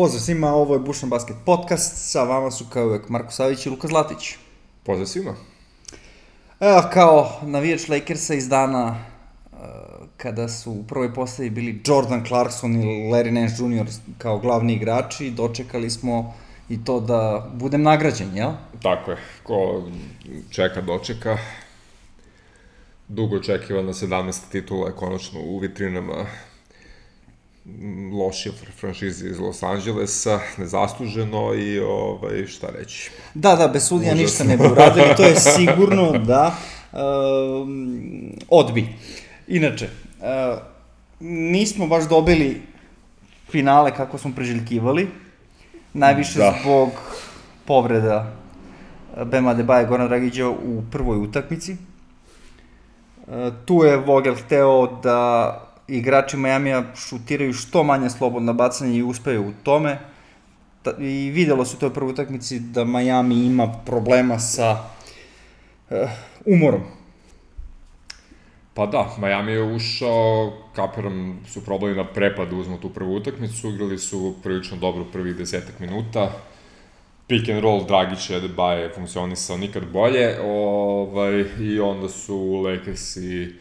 Pozdrav svima, ovo je Bušan Basket Podcast, sa vama su kao uvek Marko Savić i Luka Zlatić. Pozdrav svima. Evo, kao navijač Lakersa iz dana uh, kada su u prvoj postavi bili Jordan Clarkson i Larry Nance Jr. kao glavni igrači, dočekali smo i to da budem nagrađen, jel? Tako je, ko čeka, dočeka. Dugo očekivana 17. titula je konačno u vitrinama lošije franšize iz Los Angelesa, nezasluženo i ovaj, šta reći. Da, da, bez sudija ništa ne bi uradili, to je sigurno da um, odbi. Inače, uh, nismo baš dobili finale kako smo preželjkivali, najviše da. zbog povreda Bema Debaje Goran Dragića u prvoj utakmici. Uh, tu je Vogel hteo da igrači Majamija šutiraju što manje slobodna bacanja i uspeju u tome. I videlo se u toj prvoj utakmici da Miami ima problema sa uh, umorom. Pa da, Miami je ušao, kapiram su probali na prepad da uzmu tu prvu utakmicu, igrali su prilično dobro prvih desetak minuta, pick and roll Dragića je funkcionisao nikad bolje, ovaj, i onda su Lakersi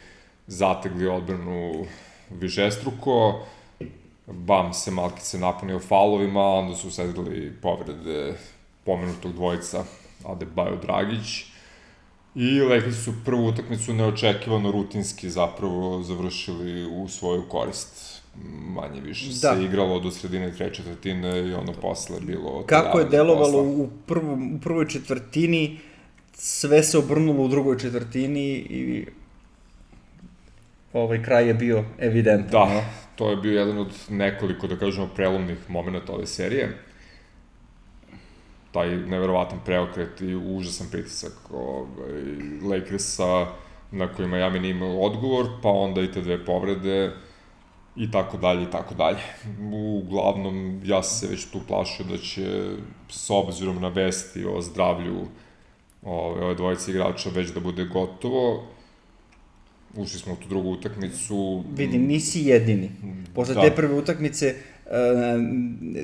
zategli odbranu višestruko, Bam se malkice napunio faulovima, onda su sedeli povrede pomenutog dvojica Adebayo Dragić. I Lakers su prvu utakmicu neočekivano rutinski zapravo završili u svoju korist. Manje više da. se igralo do sredine treće četvrtine i ono posle bilo... Kako je delovalo posla. u, prvom, u prvoj četvrtini, sve se obrnulo u drugoj četvrtini i ovaj kraj je bio evidentan. Da, no? to je bio jedan od nekoliko, da kažemo, prelomnih momenta ove serije. Taj neverovatan preokret i užasan pritisak ovaj, Lakersa na koji Miami nije imao odgovor, pa onda i te dve povrede i tako dalje i tako dalje. Uglavnom, ja se već tu plašio da će s obzirom na vesti o zdravlju ove, ove dvojice igrača već da bude gotovo ušli smo u tu drugu utakmicu. Vidi, nisi jedini. Posle da. te prve utakmice uh,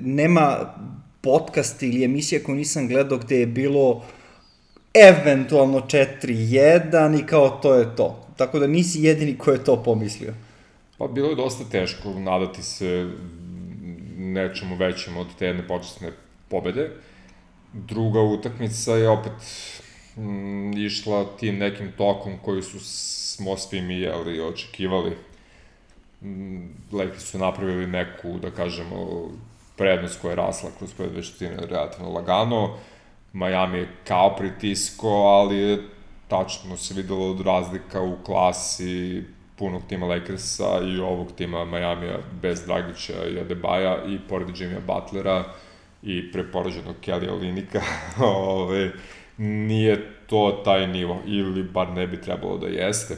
nema podcast ili emisija koju nisam gledao gde je bilo eventualno 4-1 i kao to je to. Tako da nisi jedini ko je to pomislio. Pa bilo je dosta teško nadati se nečemu većem od te jedne počasne pobede. Druga utakmica je opet mm, išla tim nekim tokom koji su smo svi mi jeli, očekivali. Mm, Lakers su napravili neku, da kažemo, prednost koja je rasla kroz prve dve relativno lagano. Miami je kao pritisko, ali je tačno se videlo od razlika u klasi punog tima Lakersa i ovog tima Majamija bez Dragića i Adebaja i pored Jimmya Butlera i preporađenog Kelly Olinika. ove, nije to taj nivo, ili bar ne bi trebalo da jeste.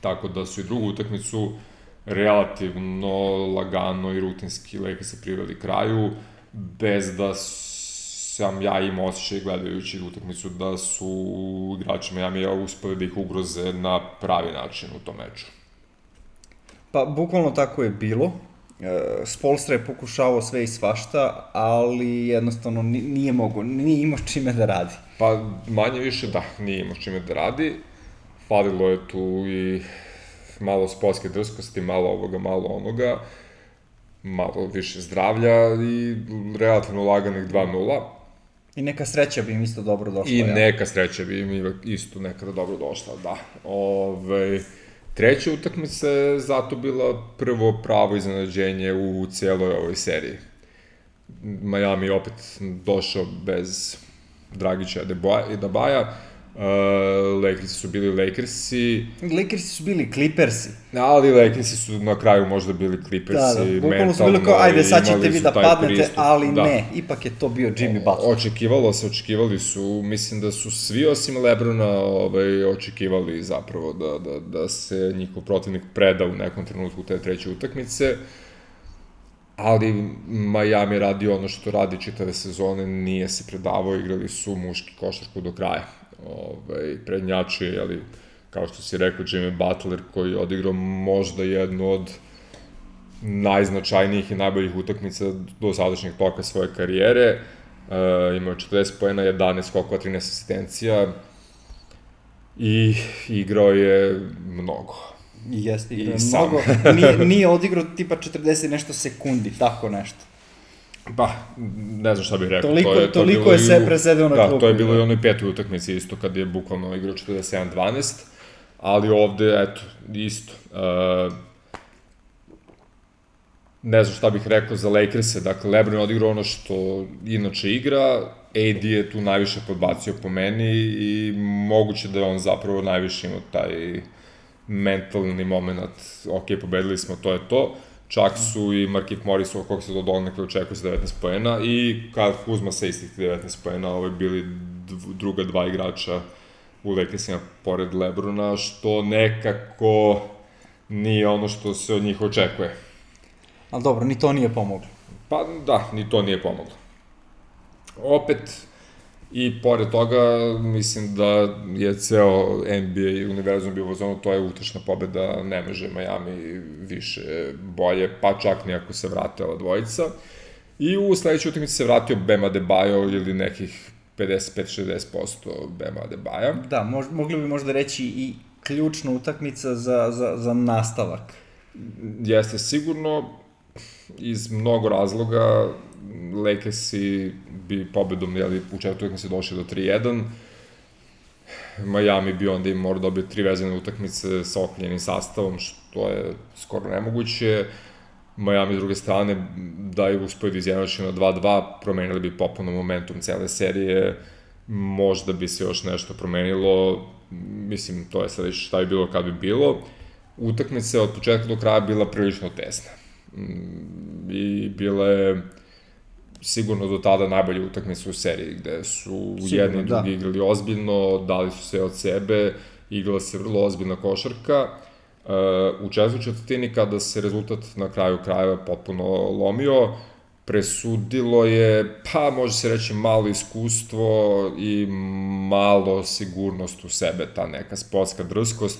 Tako da su i drugu utakmicu relativno lagano i rutinski leke se priveli kraju, bez da sam ja imao osjećaj gledajući utakmicu da su igrači Miami uspeli da ih ugroze na pravi način u tom meču. Pa, bukvalno tako je bilo. E, Spolstra je pokušavao sve i svašta, ali jednostavno nije mogo, nije imao čime da radi. Pa manje više da, nije imao čime da radi. Falilo je tu i malo sportske drskosti, malo ovoga, malo onoga, malo više zdravlja i relativno laganih 2-0. I neka sreća bi im isto dobro došla. I ja. neka sreća bi im isto nekada dobro došla, da. Ove, treća utakmica je zato bila prvo pravo iznenađenje u cijeloj ovoj seriji. Miami opet došao bez Dragića i Dabaja. Uh, Lakersi su bili Lakersi. Lakersi su bili Clippersi. Ali Lakersi su na kraju možda bili Clippersi. Da, da. Bukvalno su bili kao, ajde, sad ćete vi da padnete, pristup. ali da. ne, ipak je to bio Jimmy Butler. Očekivalo se, očekivali su, mislim da su svi osim Lebrona ovaj, očekivali zapravo da, da, da se njihov protivnik preda u nekom trenutku te treće utakmice. Ali Miami radi ono što radi čitave sezone, nije se predavao, igrali su muški košarku do kraja ovaj, prednjačuje, ali kao što si rekao, Jimmy Butler koji je odigrao možda jednu od najznačajnijih i najboljih utakmica do sadašnjeg toka svoje karijere. Uh, imao 40 pojena, 11 skokova, 13 asistencija i igrao je mnogo. Jeste, igrao je mnogo. nije, nije odigrao tipa 40 nešto sekundi, tako nešto. Pa, ne znam šta bih rekao. Toliko, to je, to toliko je se presedeo na da, klupu. Da, to je bilo i onoj petoj utakmici isto, kad je bukvalno igrao 47-12, ali ovde, eto, isto. Uh, ne znam šta bih rekao za Lakers-e, dakle, Lebron je odigrao ono što inače igra, AD je tu najviše podbacio po meni i moguće da je on zapravo najviše imao taj mentalni moment, ok, pobedili smo, to je to. Čak su i Markif Morris, od kog se do donekle očekuje sa 19 poena i Kyle Kuzma sa istih 19 poena, ovo je bili druga dva igrača u Lakersima pored Lebrona, što nekako nije ono što se od njih očekuje. Ali dobro, ni to nije pomoglo. Pa da, ni to nije pomoglo. Opet, i pored toga, mislim da je ceo NBA i univerzum bio u zonu, to je utešna pobeda, ne može Miami više bolje, pa čak ni ako se vrate ova dvojica. I u sledećoj utakmici se vratio Bema Debajo ili nekih 55-60% Bema Debaja. Da, mož, mogli bi možda reći i ključna utakmica za, za, za nastavak. Jeste sigurno, iz mnogo razloga Lakersi bi pobedom jeli, u četvrtu utakmici došli do 3-1. Miami bi onda im mora dobio tri vezane utakmice sa okljenim sastavom, što je skoro nemoguće. Miami s druge strane, da je uspio da na 2-2, promenili bi popuno momentum cele serije, možda bi se još nešto promenilo, mislim, to je sad šta bi bilo kad bi bilo. Utakmica od početka do kraja bila prilično tesna. I bila je sigurno do tada najbolje utakmice u seriji, gde su sigurno, jedni i da. drugi da. igrali ozbiljno, dali su sve od sebe, igrala se vrlo ozbiljna košarka. Uh, u četvrtoj četvrtini kada se rezultat na kraju krajeva potpuno lomio, presudilo je, pa može se reći, malo iskustvo i malo sigurnost u sebe, ta neka sportska drskost.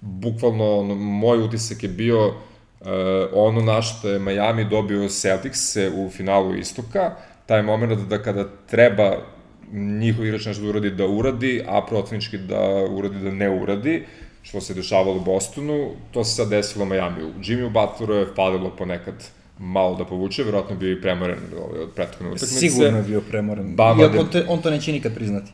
Bukvalno, ono, moj utisak je bio uh, Uh, ono na što je Miami dobio Celtics u finalu istoka, taj moment da kada treba njihov igrač nešto da uradi da uradi, a protivnički da uradi da ne uradi, što se dešavalo u Bostonu, to se sad desilo Miami. U Jimmy Butleru je falilo ponekad malo da povuče, verovatno bio i premoren ovaj, od prethodne utakmice. Sigurno je bio premoren, Bama iako te, on to neće nikad priznati.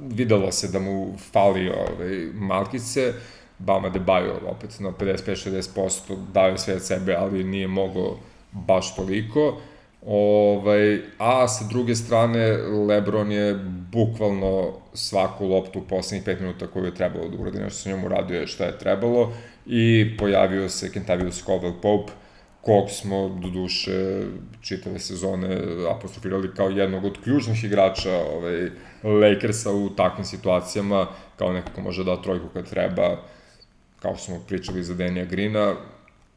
Videlo se da mu fali ovaj, malkice, Bama de Bajo opet na 55-60% daje sve od sebe, ali nije mogo baš toliko. Ovaj, a sa druge strane, Lebron je bukvalno svaku loptu u poslednjih 5 minuta koju je trebalo da uradi, nešto sa njom uradio je šta je trebalo i pojavio se Kentavius Caldwell Pope, kog smo do duše čitave sezone apostrofirali kao jednog od ključnih igrača ovaj, Lakersa u takvim situacijama, kao nekako može da trojku kad treba, kao što smo pričali za Denija Grina,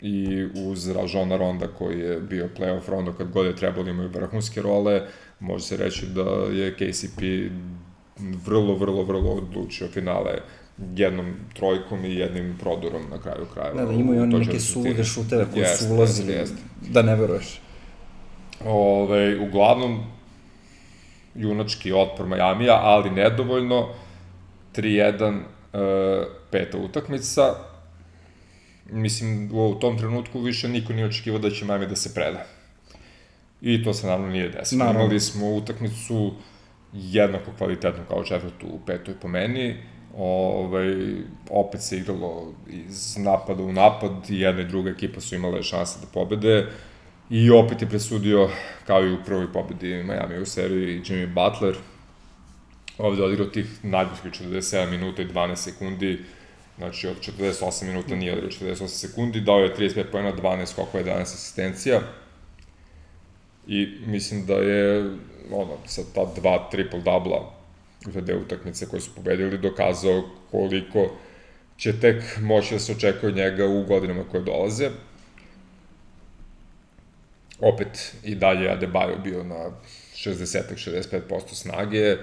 i uz Ražona Ronda koji je bio playoff Rondo kad god je trebalo imaju vrhunske role, može se reći da je KCP vrlo, vrlo, vrlo odlučio finale jednom trojkom i jednim prodorom na kraju krajeva. Da, da imaju oni neke sulude šuteve koje su ulazili, jest, jest. da ne veruješ. Ove, uglavnom, junački otpor Majamija, ali nedovoljno, 3-1, uh, peta utakmica. Mislim, u tom trenutku više niko nije očekivao da će Miami da se preda. I to se naravno nije desilo. Naravno. Imali smo utakmicu jednako kvalitetnu kao četvrtu u petoj po meni. Ovaj, opet se igralo iz napada u napad i jedna i druga ekipa su imale šanse da pobede. I opet je presudio, kao i u prvoj pobedi Miami u seriji, Jimmy Butler, ovde odigrao tih najboljih 47 minuta i 12 sekundi, znači od 48 minuta nije odigrao 48 sekundi, dao je 35 pojena, 12 skokova, 11 asistencija. I mislim da je ono, sa ta dva triple-dubla u te utakmice koje su pobedili dokazao koliko će tek moći da se očekuje od njega u godinama koje dolaze. Opet i dalje Adebayo bio na 60-65% snage,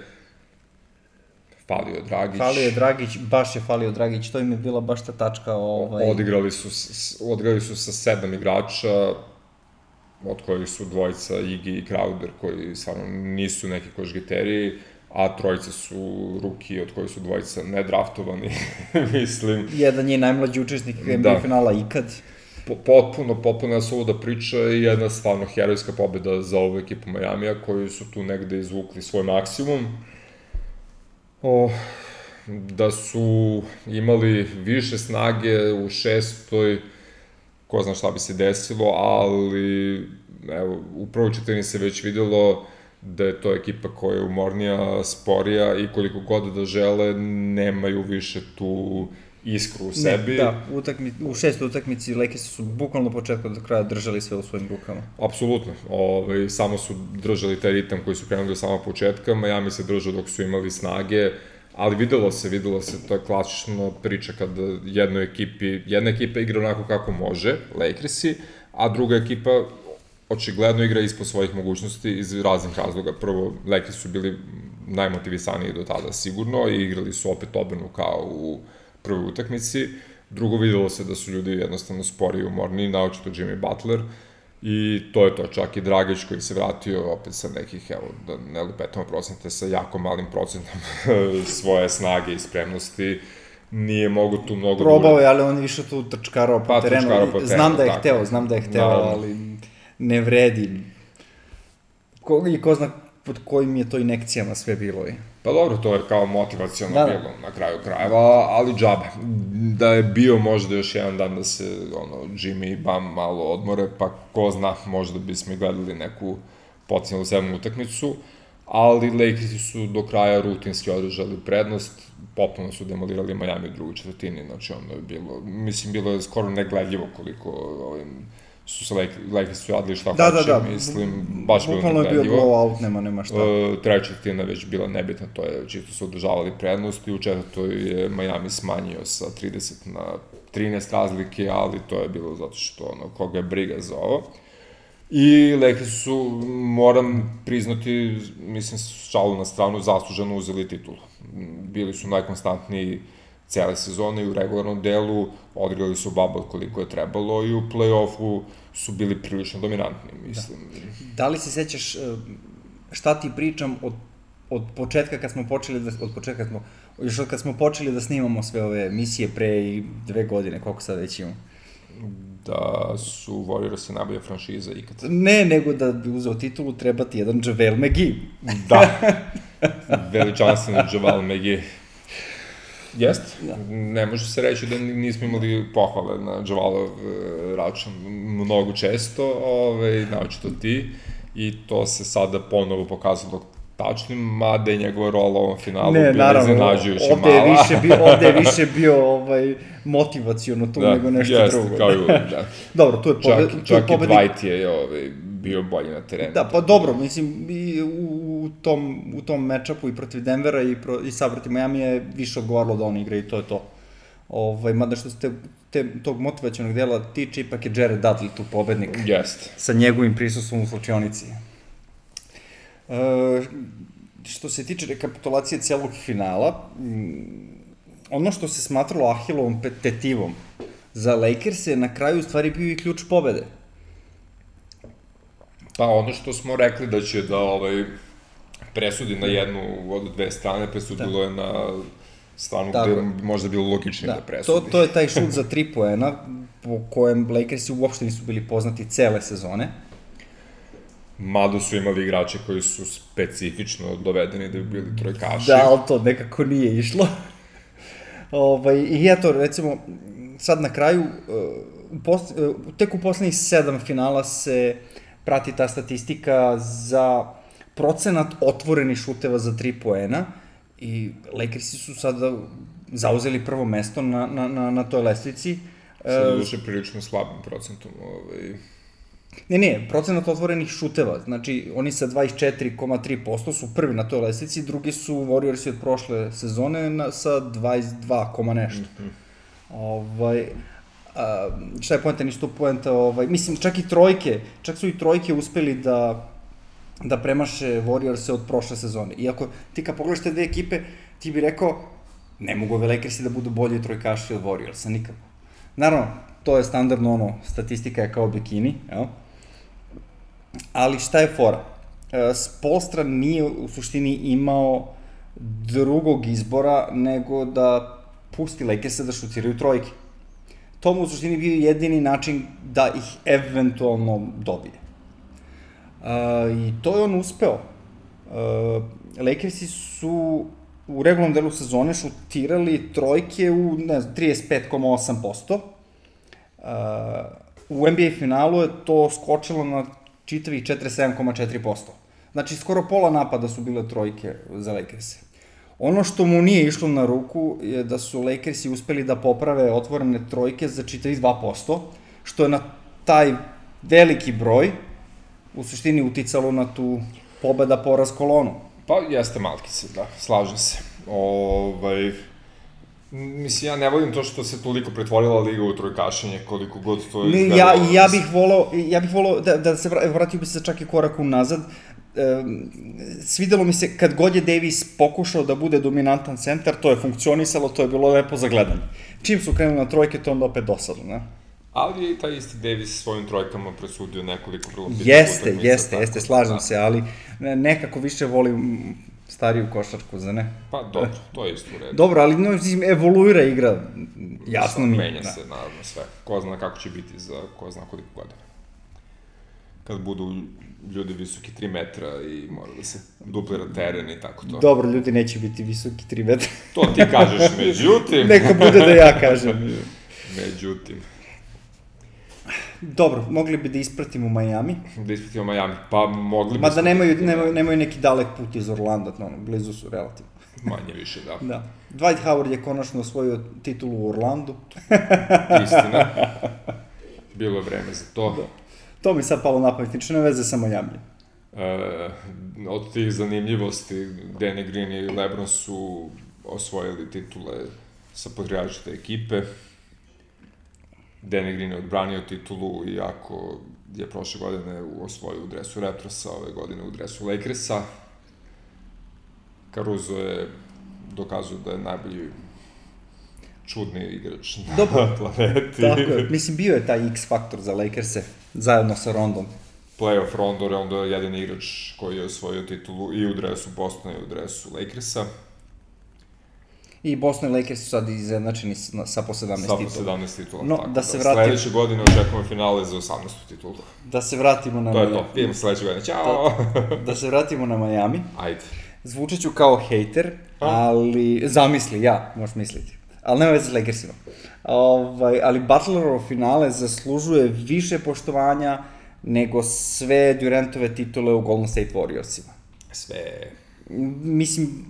falio Dragić. Falio je Dragić, baš je falio Dragić, to im je bila baš ta tačka. Ovaj... Odigrali su, odigrali su sa sedam igrača, od kojih su dvojica Igi i Crowder, koji stvarno nisu neki košgiteri, a trojica su ruki, od kojih su dvojica nedraftovani, mislim. Jedan je najmlađi učesnik NBA Da. finala ikad. Po, potpuno, potpuno je suluda priča i jedna stvarno herojska pobjeda za ovu ekipu Majamija, koji su tu negde izvukli svoj maksimum. O, da su imali više snage u šestoj, ko zna šta bi se desilo, ali evo, u prvoj četvrtini se već videlo da je to ekipa koja je umornija, sporija i koliko god da žele, nemaju više tu iskru u sebi. Ne, da, utakmi, u šestoj utakmici Lakers su bukvalno početka do kraja držali sve u svojim rukama. Apsolutno. Ove, samo su držali taj ritam koji su krenuli od samog početka, Miami se držao dok su imali snage, ali videlo se, videlo se, to je klasična priča kada jednoj ekipi, jedna ekipa igra onako kako može, Lakersi, a druga ekipa očigledno igra ispod svojih mogućnosti iz raznih razloga. Prvo, Lakers su bili najmotivisaniji do tada sigurno i igrali su opet obrnu kao u prvoj utakmici. Drugo, videlo se da su ljudi jednostavno spori i umorni, naočito Jimmy Butler, I to je to, čak i Dragić koji se vratio opet sa nekih, evo, da ne lupetamo procente, sa jako malim procentom svoje snage i spremnosti, nije mogu tu mnogo Probao je, ali on je više tu trčkarao po Pa, terenu. trčkarao po terenu, znam da je tako. hteo, znam da je hteo, Naravno. ali ne vredi. Ko, I ko zna pod kojim je to inekcijama sve bilo i. Pa dobro, to je kao motivacijalno Da, da, da. bilo na kraju krajeva, ali džabe. Da je bio možda još jedan dan da se ono, Jimmy i Bam malo odmore, pa ko zna, možda bismo i gledali neku potencijalnu sedmu utakmicu, ali Lakersi su do kraja rutinski održali prednost, potpuno su demolirali Miami u drugoj četvrtini, znači ono je bilo, mislim, bilo je skoro negledljivo koliko ovim, su se Lak- Lakersi radili šta Da, da, hoće, da. mislim, baš bilo Bukvalno je bio blowout, nema, nema šta. E, treća četvrtina već bila nebitna, to je čisto su održavali prednost i u četvrtoj je Miami smanjio sa 30 na 13 razlike, ali to je bilo zato što ono, koga je briga za ovo. I Lakers su, moram priznati, mislim, šalu na stranu, zasluženo uzeli titulu. Bili su najkonstantniji cele sezone i u regularnom delu, odigrali su bubble koliko je trebalo i u play-offu su bili prilično dominantni, mislim. Da li se sećaš e, šta ti pričam od, od početka kad smo počeli da, od početka kad smo, još od kad smo počeli da snimamo sve ove emisije pre i dve godine, koliko sad već imamo. da su Warriorsi najbolja franšiza ikad. Ne, nego da bi uzeo titulu treba ti jedan Javel McGee. Da. Veličanstveni Javal McGee. Jest. Da. Ne može se reći da nismo imali pohvale na Javalov e, račun mnogo često, ovaj, naočito ti, i to se sada ponovo pokazalo tačnim, mada je njegova rola u ovom finalu Ne, bila naravno, iznenađujuće ovde je mala. više bio, ovde je više bio ovaj, motivacijono tu da, nego nešto jeste, drugo. kao i uvijek, da. Dobro, tu je, Čak, pobed, tu je čak i pobednik. Dwight je ovaj, bio bolji na terenu. Da, pa dobro, mislim, i u, u tom, u tom matchupu i protiv Denvera i, pro, i sad protiv Miami je više odgovaralo da on igra i to je to. Ovaj, mada što se te, te, tog motivacionog dela tiče, ipak je Jared Dudley tu pobednik Jeste. sa njegovim prisustvom u slučionici. E, što se tiče rekapitulacije celog finala, mm, ono što se smatralo Ahilovom tetivom za Lakers je na kraju u stvari bio i ključ pobede. Pa ono što smo rekli da će da ovaj, presudi na jednu od dve strane, presudilo da. je na stranu Tako gde možda bilo logičnije da, Da, presudi. to, to je taj šut za tri poena, po kojem Lakersi uopšte nisu bili poznati cele sezone. Mada su imali igrače koji su specifično dovedeni da bi bili trojkaši. Da, ali to nekako nije išlo. ovaj, I eto, recimo, sad na kraju, uh, u pos, uh, tek u poslednjih sedam finala se prati ta statistika za procenat otvorenih šuteva za tri poena i Lakersi su sada zauzeli prvo mesto na, na, na, na toj lestvici. Sa E, duše prilično slabim procentom. Ovaj, Ne, ne, procenat otvorenih šuteva, znači oni sa 24,3% su prvi na toj lestvici, drugi su Warriorsi od prošle sezone na, sa 22, koma nešto. Mm -hmm. ovaj, a, šta je poenta, nisu to poenta, ovaj, mislim, čak i trojke, čak su i trojke uspeli da da premaše Warriorse od prošle sezone. Iako ti kad pogledaš te dve ekipe, ti bi rekao, ne mogu ove Lakersi da budu bolji trojkaši od Warriorsa, nikako. Naravno, to je standardno ono, statistika je kao bikini, jel? Ali šta je fora? E, Spolstra nije u suštini imao drugog izbora nego da pusti Lakersa da šutiraju trojke. To mu u suštini bio jedini način da ih eventualno dobije. I to je on uspeo. Lakersi su u regularnom delu sezone šutirali trojke u, ne znam, 35,8%. Uh, u NBA finalu je to skočilo na čitavih 47,4%. Znači, skoro pola napada su bile trojke za Lakerse. Ono što mu nije išlo na ruku je da su Lakersi uspeli da poprave otvorene trojke za čitavih 2%, što je na taj veliki broj u suštini uticalo na tu pobeda poraz kolonu. Pa jeste Malkice, da, slažem se. Ovaj, Mislim, ja ne volim to što se toliko pretvorila liga u trojkašenje, koliko god to je izgledalo. Ja, ja bih volao, ja bih volao da, da se vratio bi se čak i korak unazad. E, svidelo mi se kad god je Davis pokušao da bude dominantan centar, to je funkcionisalo, to je bilo lepo za gledanje. Čim su krenuli na trojke, to onda opet dosadno, ne? Ali je i taj isti Davis svojim trojkama presudio nekoliko vrlo bitnih Jeste, jeste, jeste, slažem da. se, ali nekako više volim stariju košarku, za ne? Pa dobro, to je isto u redu. Dobro, ali no, evoluira igra, jasno mi. Menja da. se, naravno, sve. Ko zna kako će biti za ko zna koliko godina. Kad budu ljudi visoki 3 metra i mora da se duplira teren i tako to. Dobro, ljudi neće biti visoki 3 metra. to ti kažeš, međutim... Neka bude da ja kažem. međutim... Dobro, mogli bi da ispratimo Miami. Da ispratimo Miami, pa mogli bi... Ma da nemaju, nemaju, nemaju neki dalek put iz Orlanda, no, blizu su relativno. Manje više, da. da. Dwight Howard je konačno osvojio titulu u Orlandu. Istina. Bilo je vreme za to. Da. To mi sad palo na pamet, niče ne veze sa Miami. E, od tih zanimljivosti, Danny Green i Lebron su osvojili titule sa podrijažite ekipe. Danny Green je odbranio titulu, iako je prošle godine osvojio u dresu Retrosa, ove godine u dresu Lakersa. Caruso je dokazao da je najbolji čudni igrač na Dobro, planeti. Tako je, mislim bio je taj X faktor za Lakers-e, zajedno sa Rondom. Playoff Rondo, je jedan igrač koji je osvojio titulu i u dresu Bostona i u dresu Lakersa. I Boston i Lakers su sad izjednačeni sa po 17 titula. Sa po 17 titula, no, tako da. Se vratim... Sledeće godine očekujemo finale za 18 titulu. Da se vratimo na... To je to, vidimo sledeće godine, ćao! Da, da se vratimo na Miami. Ajde. Zvučet ću kao hejter, ali zamisli, ja, možeš misliti. Ali nema veze s Lakersima. Ovaj, ali Butlerov finale zaslužuje više poštovanja nego sve Durantove titule u Golden State Warriorsima. Sve. Mislim,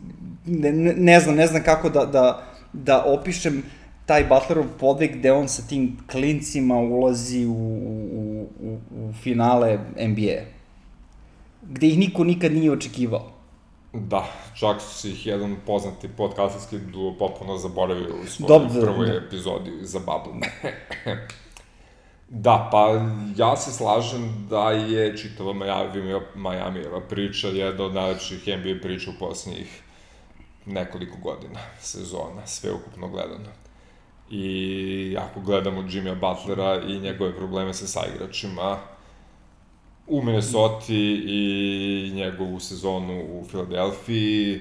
ne, ne znam, ne znam kako da, da, da opišem taj Butlerov podvig gde on sa tim klincima ulazi u, u, u, u finale NBA. Gde ih niko nikad nije očekivao. Da, čak su ih jedan poznati podcastarski duo popuno zaboravio u svojoj Dobre, prvoj da. epizodi za Bubble. da, pa ja se slažem da je čitava Miami, Miami-eva priča jedna od najlepših NBA priča u poslednjih nekoliko godina, sezona, sve ukupno gledano. I ako gledamo Jimmya Butlera i njegove probleme sa saigračima, u Minnesota i njegovu sezonu u Filadelfiji,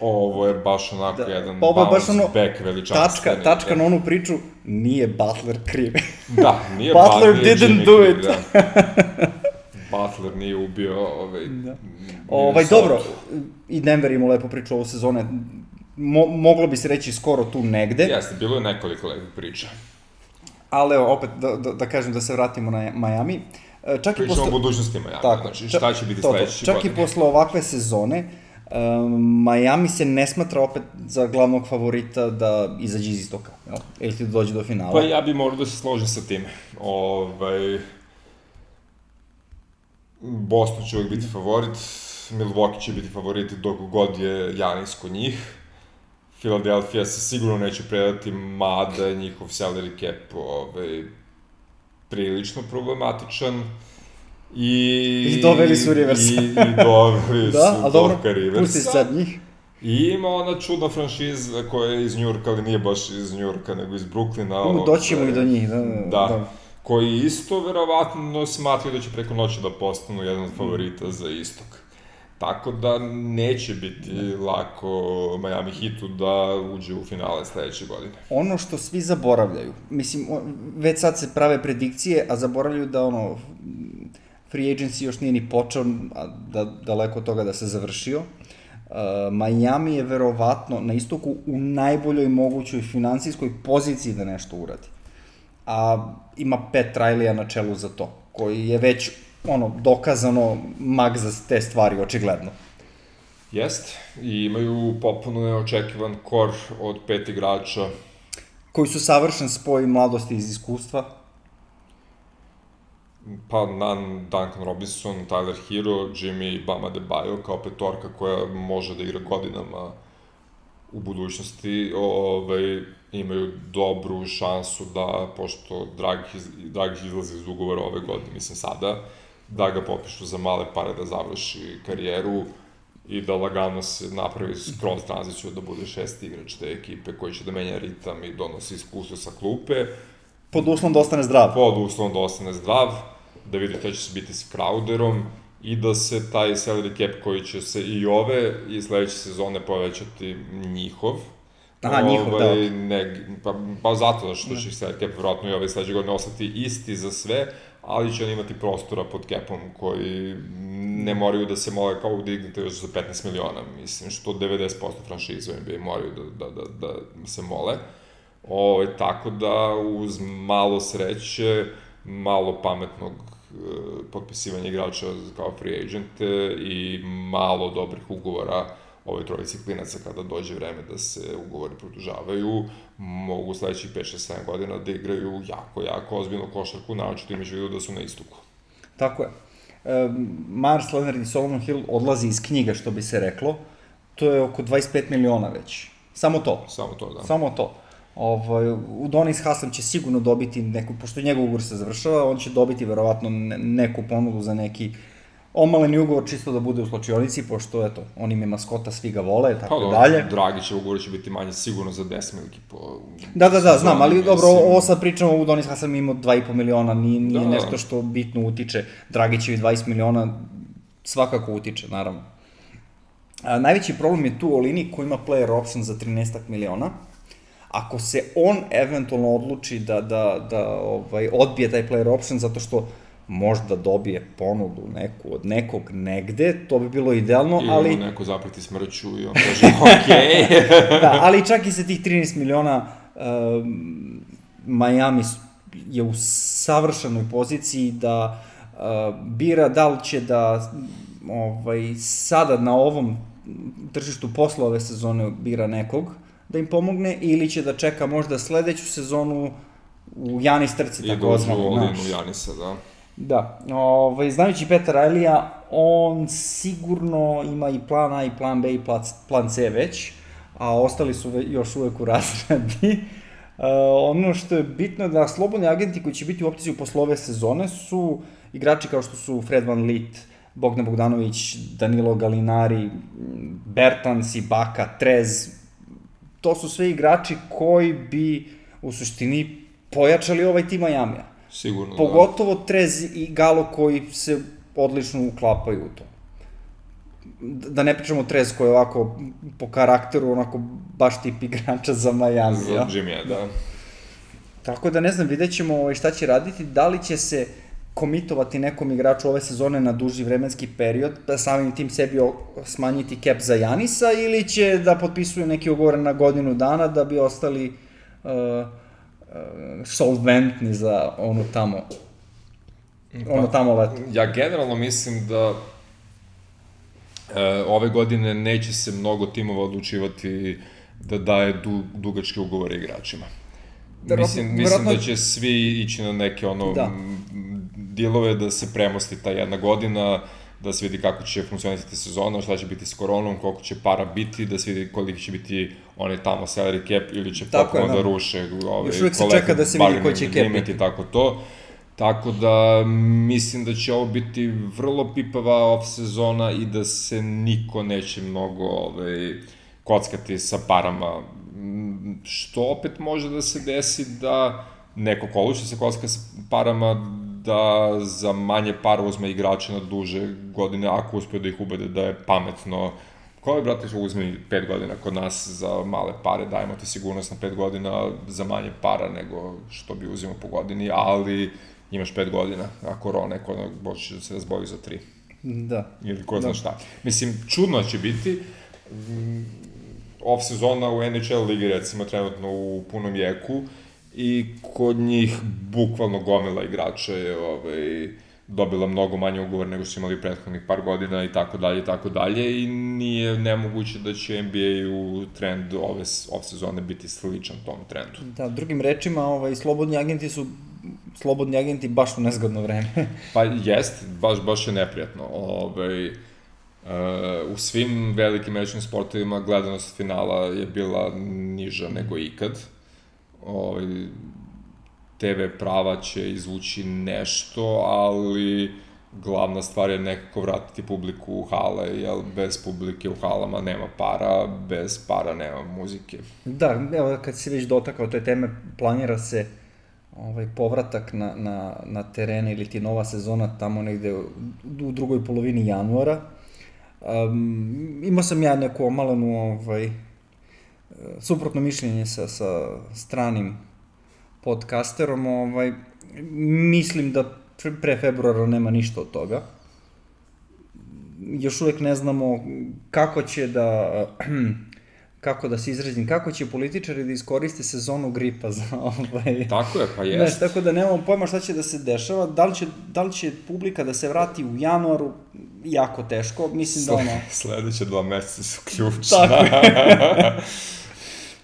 ovo je baš onako da, jedan pa bounce baš ono, back veličanstveni. Tačka, tačka da. na onu priču, nije Butler kriv. Da, nije Butler nije didn't do kriv, it. Da. Butler nije ubio ovaj... Da. Ovaj, dobro, i Denver imao lepo priču ovo sezone. Mo, moglo bi se reći skoro tu negde. Jeste, bilo je nekoliko lepih priča. Ali evo, opet, da, da, da kažem da se vratimo na Miami. E, čak Pričamo i posle... o budućnosti Miami, tako, znači šta će biti sledeći Čak godine. i posle ovakve sezone, um, Miami se ne smatra opet za glavnog favorita da izađe iz istoka, jel? Ili ti dođe do finala. Pa ja bi morao da se složim sa time. Ovaj, Boston će uvijek biti favorit, Milwaukee će biti favorit dok god je Janis kod njih. Philadelphia se sigurno neće predati, mada je njihov salary cap ovaj, prilično problematičan. I, I doveli su Rivers. I, i doveli da, su a dobro, Riversa. pusti sad njih. I ima ona čudna franšiza koja je iz Njurka, ali nije baš iz Njurka, nego iz Brooklyna. No, doćemo i do njih, da. Da. da. Koji isto verovatno smatraju da će preko noći da postanu jedan od favorita za istok. Tako da neće biti lako Miami Heatu da uđe u finale sledeće godine. Ono što svi zaboravljaju, mislim, već sad se prave predikcije, a zaboravljaju da ono, free agency još nije ni počeo, a da, daleko od toga da se završio. Uh, Miami je verovatno na istoku u najboljoj mogućoj financijskoj poziciji da nešto uradi. A ima Pet Riley na čelu za to, koji je već ono, dokazano mag za te stvari, očigledno. Jest, i imaju popuno neočekivan kor od pet igrača. Koji su savršen spoj mladosti iz iskustva. Pa Nan, Duncan Robinson, Tyler Hero, Jimmy Bama de Bayo kao petorka koja može da igra godinama u budućnosti. Ove, imaju dobru šansu da, pošto Dragih, Dragih izlazi iz ugovora ove godine, mislim sada, da ga popišu za male pare da završi karijeru i da lagano se napravi skroz tranziciju da bude šesti igrač te ekipe koji će da menja ritam i donosi iskustvo sa klupe. Pod uslovom da ostane zdrav. Pod uslovom da ostane zdrav, da vidi šta će se biti s Crowderom i da se taj salary cap koji će se i ove i sledeće sezone povećati njihov. Aha, njihov, da. Ovaj, ne, pa, pa zato da što će salary cap vjerojatno i ove sledeće godine ostati isti za sve, ali će on imati prostora pod capom koji ne moraju da se mole kao ignete još za 15 miliona, mislim, što 90% franšiza u NBA moraju da, da, da, da se mole. Ove, ovaj, tako da uz malo sreće, malo pametnog e, potpisivanja igrača kao free agent i malo dobrih ugovora ove trojici klinaca kada dođe vreme da se ugovori produžavaju, mogu sledećih 5-6-7 godina da igraju jako, jako ozbiljnu košarku, naočito imaš vidu da su na istoku. Tako je. E, Mars Leonard i Solomon Hill odlazi iz knjiga, što bi se reklo. To je oko 25 miliona već. Samo to. Samo to, da. Samo to. Ovaj, Donis Hasan će sigurno dobiti neku, pošto njegov ugovor se završava, on će dobiti verovatno neku ponudu za neki omaleni ugovor čisto da bude u slučionici, pošto, eto, on im je maskota, svi ga vole, tako pa, dalje. Dragićev ugovor će biti manje sigurno za 10 miliki po... Da, da, da, znam, ali dobro, ovo sad pričamo, u Donis Hasan imao 2,5 miliona, nije, nije da, da, nešto što bitno utiče. Dragićevi 20 miliona svakako utiče, naravno. A, najveći problem je tu Olini koji ima player option za 13 miliona. Ako se on eventualno odluči da, da, da ovaj, odbije taj player option zato što možda dobije ponudu neku od nekog negde, to bi bilo idealno, Ili ali... Ili neko zapreti smrću i on kaže, okej. Okay. da, ali čak i sa tih 13 miliona, uh, Miami je u savršenoj poziciji da uh, bira da li će da ovaj, sada na ovom tržištu posle ove sezone bira nekog da im pomogne ili će da čeka možda sledeću sezonu u Janis trci tako zvano. I da u Janisa, da. Da, ovaj, znajući Petar Ajlija, on sigurno ima i plan A i plan B i plan C već, a ostali su još uvek u razradi. Uh, ono što je bitno je da slobodni agenti koji će biti u opciji posle ove sezone su igrači kao što su Fred Van Lit, Bogdan Bogdanović, Danilo Galinari, Bertans, Ibaka, Trez. To su sve igrači koji bi u suštini pojačali ovaj tim Majamija. Sigurno, da. Pogotovo da. Trez i Galo koji se odlično uklapaju u to. Da ne pričamo Trez koji je ovako po karakteru onako baš tip igrača za Miami. Za? Jimmy, da. Tako da ne znam, vidjet ćemo ovaj, šta će raditi, da li će se komitovati nekom igraču ove sezone na duži vremenski period, da samim tim sebi smanjiti cap za Janisa ili će da potpisuje neki ugovor na godinu dana da bi ostali uh, Uh, solventni za onu tamo pa, ono tamo leto. Ja generalno mislim da e, ove godine neće se mnogo timova odlučivati da daje du, dugačke ugovore igračima. Da, mislim, mislim da će svi ići na neke ono da. Dilove da se premosti ta jedna godina, da se vidi kako će funkcionisati sezona, šta će biti s koronom, koliko će para biti, da se vidi koliko će biti onaj tamo salary cap ili će potpuno da. da ruše ovaj, Još uvijek se čeka da se vidi koji će cap biti. Tako to. Tako da mislim da će ovo biti vrlo pipava off sezona i da se niko neće mnogo ovaj, kockati sa parama, što opet može da se desi da neko koluše se kocka sa parama, da za manje para uzme igrače na duže godine, ako uspe da ih ubede da je pametno. Ko je, brate, uzme 5 godina kod nas za male pare, dajemo ti sigurnost na 5 godina za manje para nego što bi uzimo po godini, ali imaš 5 godina, a korona je kod boće da se razboji za 3. Da. Ili ko zna da. šta. Mislim, čudno će biti, off sezona u NHL ligi recimo trenutno u punom jeku i kod njih bukvalno gomila igrača je ovaj, dobila mnogo manje ugovor nego su imali prethodnih par godina i tako dalje i tako dalje i nije nemoguće da će NBA u trend ove off sezone biti sličan tom trendu. Da, drugim rečima, ovaj, slobodni agenti su slobodni agenti baš u nezgodno vreme. pa jest, baš, baš je neprijatno. Ovaj, Uh, u svim velikim američkim sportovima gledanost finala je bila niža nego ikad. Ovaj, TV prava će izvući nešto, ali glavna stvar je nekako vratiti publiku u hale, jer bez publike u halama nema para, bez para nema muzike. Da, evo kad si već dotakao te teme, planira se ovaj povratak na, na, na terene ili ti nova sezona tamo negde u, u drugoj polovini januara Um, imao sam ja neku omalenu ovaj, suprotno mišljenje sa, sa stranim podcasterom, ovaj, mislim da pre februara nema ništa od toga. Još uvek ne znamo kako će da kako da se izrazim, kako će političari da iskoriste sezonu gripa za ovaj... Tako je, pa jest. Znaš, tako da nemamo pojma šta će da se dešava, da li će, da li će publika da se vrati u januaru, jako teško, mislim da ono... Sledeće dva meseca su ključna. Tako je.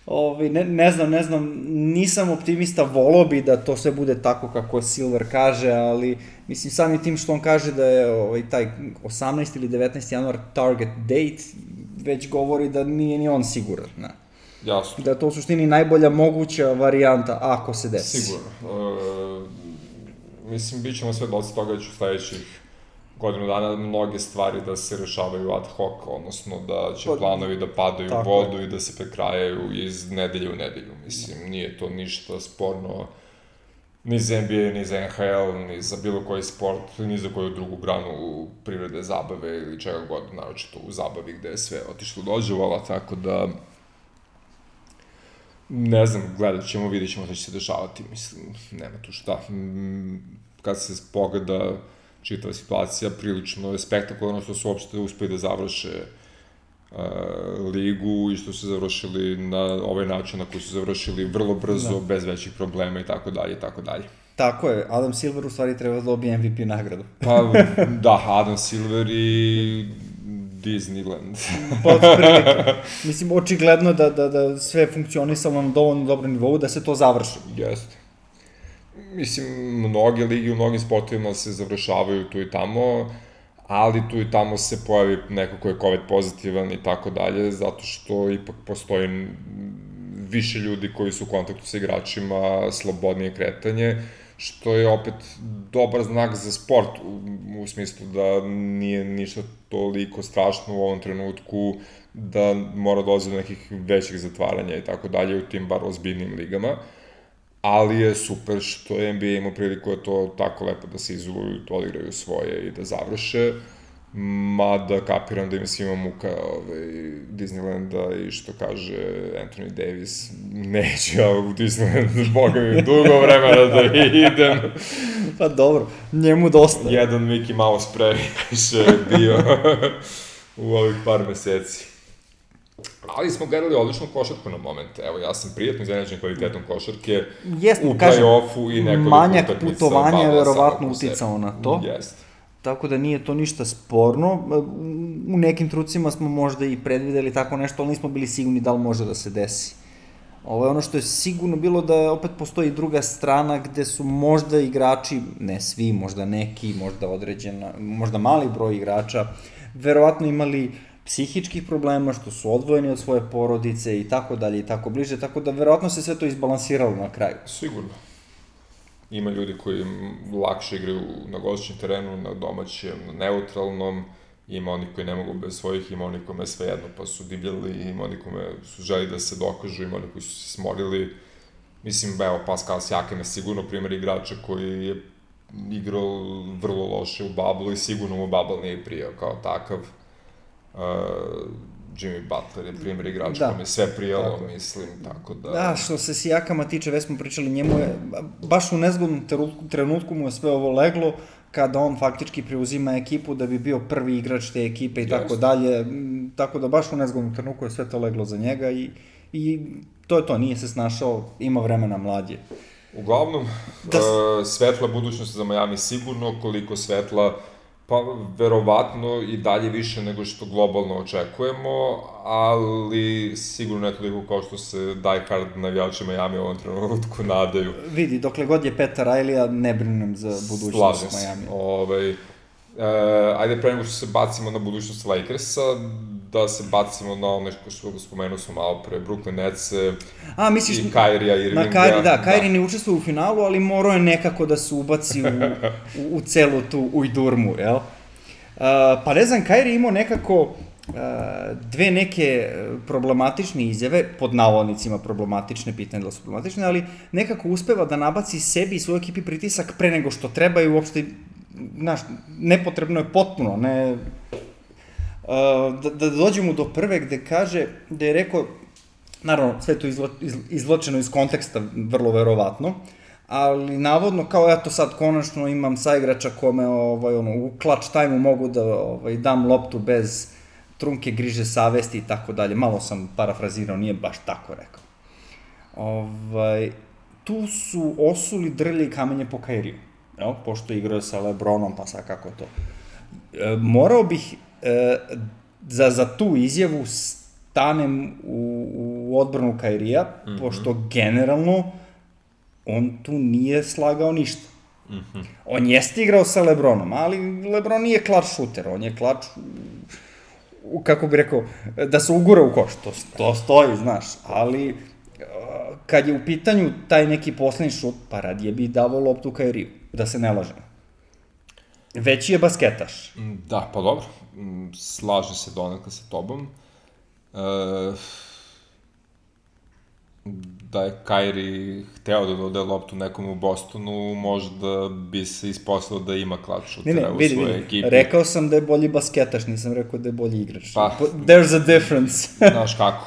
Ovi, ne, ne znam, ne znam, nisam optimista, volo bi da to sve bude tako kako Silver kaže, ali mislim samim tim što on kaže da je ovaj, taj 18 ili 19. januar target date, već govori da nije ni on siguran. Ne? Jasno. Da je to u suštini najbolja moguća varijanta ako se desi. Sigurno. E, mislim, bit ćemo sve dosta toga već u sledećih godinu dana mnoge stvari da se rešavaju ad hoc, odnosno da će pa, planovi da padaju u vodu je. i da se prekrajaju iz nedelje u nedelju. Mislim, nije to ništa sporno ni za NBA, ni za NHL, ni za bilo koji sport, ni za koju drugu granu privrede, zabave ili čega god, naročito u zabavi gde je sve otišlo dođevala, tako da ne znam, gledat ćemo, vidit ćemo šta će se dešavati, mislim, nema tu šta. Kad se pogleda čitava situacija, prilično je spektakularno što su uopšte uspeli da završe uh, ligu i što su završili na ovaj način na koji su završili vrlo brzo, da. bez većih problema i tako dalje i tako dalje. Tako je, Adam Silver u stvari treba da dobije MVP nagradu. pa da, Adam Silver i Disneyland. pa, Mislim, očigledno da, da, da sve funkcionisalo na dovoljno dobrom nivou da se to završi. Jeste mislim, mnoge ligi u mnogim sportovima se završavaju tu i tamo, ali tu i tamo se pojavi neko ko je COVID pozitivan i tako dalje, zato što ipak postoji više ljudi koji su u kontaktu sa igračima, slobodnije kretanje, što je opet dobar znak za sport, u, u smislu da nije ništa toliko strašno u ovom trenutku, da mora dolazi do nekih većih zatvaranja i tako dalje u tim bar ozbiljnim ligama. Uh, ali je super što je NBA imao priliku da to tako lepo da se izoluju, to odigraju svoje i da završe. Mada kapiram da im svima muka ovaj, Disneylanda i što kaže Anthony Davis, neću ja u Disneyland, boga mi, dugo vremena da idem. pa dobro, njemu dosta. Jedan Mickey Mouse previše bio u ovih par meseci. Ali smo gledali odličnu košarku na moment. Evo, ja sam prijatno iznenađen kvalitetom košarke Jest, u play-offu i nekoliko manjak putovanja je verovatno uticao na to. Jeste. Tako da nije to ništa sporno. U nekim trucima smo možda i predvideli tako nešto, ali nismo bili sigurni da li može da se desi. Ovo je ono što je sigurno bilo da opet postoji druga strana gde su možda igrači, ne svi, možda neki, možda određena, možda mali broj igrača, verovatno imali psihičkih problema, što su odvojeni od svoje porodice i tako dalje i tako bliže, tako da verovatno se sve to izbalansiralo na kraju. Sigurno. Ima ljudi koji lakše igraju na gostičnom terenu, na domaćem, na neutralnom, ima oni koji ne mogu bez svojih, ima oni kome je svejedno, pa su divljali, ima oni kome su želi da se dokažu, ima oni koji su se smorili. Mislim, evo, Pascal Siakam je sigurno primjer igrača koji je igrao vrlo loše u Bablu i sigurno mu Babel nije prijao kao takav. Uh, Jimmy Butler je primjer igrača da. kome sve prijalo, tako. mislim, tako da... Da, što se Sijakama tiče, već smo pričali, njemu je, baš u nezgodnom trenutku mu je sve ovo leglo, kada on faktički preuzima ekipu da bi bio prvi igrač te ekipe i tako dalje, tako da baš u nezgodnom trenutku je sve to leglo za njega i, i to je to, nije se snašao, ima vremena mlađe. Uglavnom, da... uh, svetla budućnost za Miami sigurno, koliko svetla Pa, verovatno i dalje više nego što globalno očekujemo, ali sigurno ne toliko kao što se die hard navijači Miami u ovom trenutku nadaju. Vidi, dokle god je Petar Riley, ne brinem za budućnost Miami. Ovaj, e, ajde pre nego što se bacimo na budućnost Lakersa, da se bacimo na ono što spomenuo smo malo pre, Brooklyn Nets A, misliš, i Kairija Irvinga. Na Kairi, da, Kairi da. ne učestvuje u finalu, ali morao je nekako da se ubaci u, u, u celu tu ujdurmu, jel? Uh, pa ne znam, Kairi imao nekako uh, dve neke problematične izjave, pod navodnicima problematične, pitanje da su problematične, ali nekako uspeva da nabaci sebi i svoj ekipi pritisak pre nego što treba i uopšte, znaš, nepotrebno je potpuno, ne da, da dođemo do prve gde kaže, da je rekao, naravno, sve to izlo, iz, izločeno iz konteksta, vrlo verovatno, ali navodno kao eto sad konačno imam saigrača kome ovaj, ono, u clutch time mogu da ovaj, dam loptu bez trunke griže savesti i tako dalje. Malo sam parafrazirao, nije baš tako rekao. Ovaj, tu su osuli drlje i kamenje po Kairiju. Evo, pošto igrao sa Lebronom, pa sad kako to. E, morao bih za, za tu izjavu stanem u, u odbranu Kairija, mm -hmm. pošto generalno on tu nije slagao ništa. Mm -hmm. On jeste igrao sa Lebronom, ali Lebron nije klač šuter, on je klač kako bi rekao, da se ugura u koš, to, to stoji, znaš, ali kad je u pitanju taj neki poslednji šut, pa radije bi davao loptu Kairiju, da se ne lažemo. Veći je basketaš. Da, pa dobro. Mm, slaže se donekle sa tobom. E, da je Kairi hteo da dode loptu nekom u Bostonu, možda bi se isposlao da ima klač šutera ne, ne, vidi, u svojoj ekipi. Rekao sam da je bolji basketaš, nisam rekao da je bolji igrač. Pa, There's a difference. znaš kako.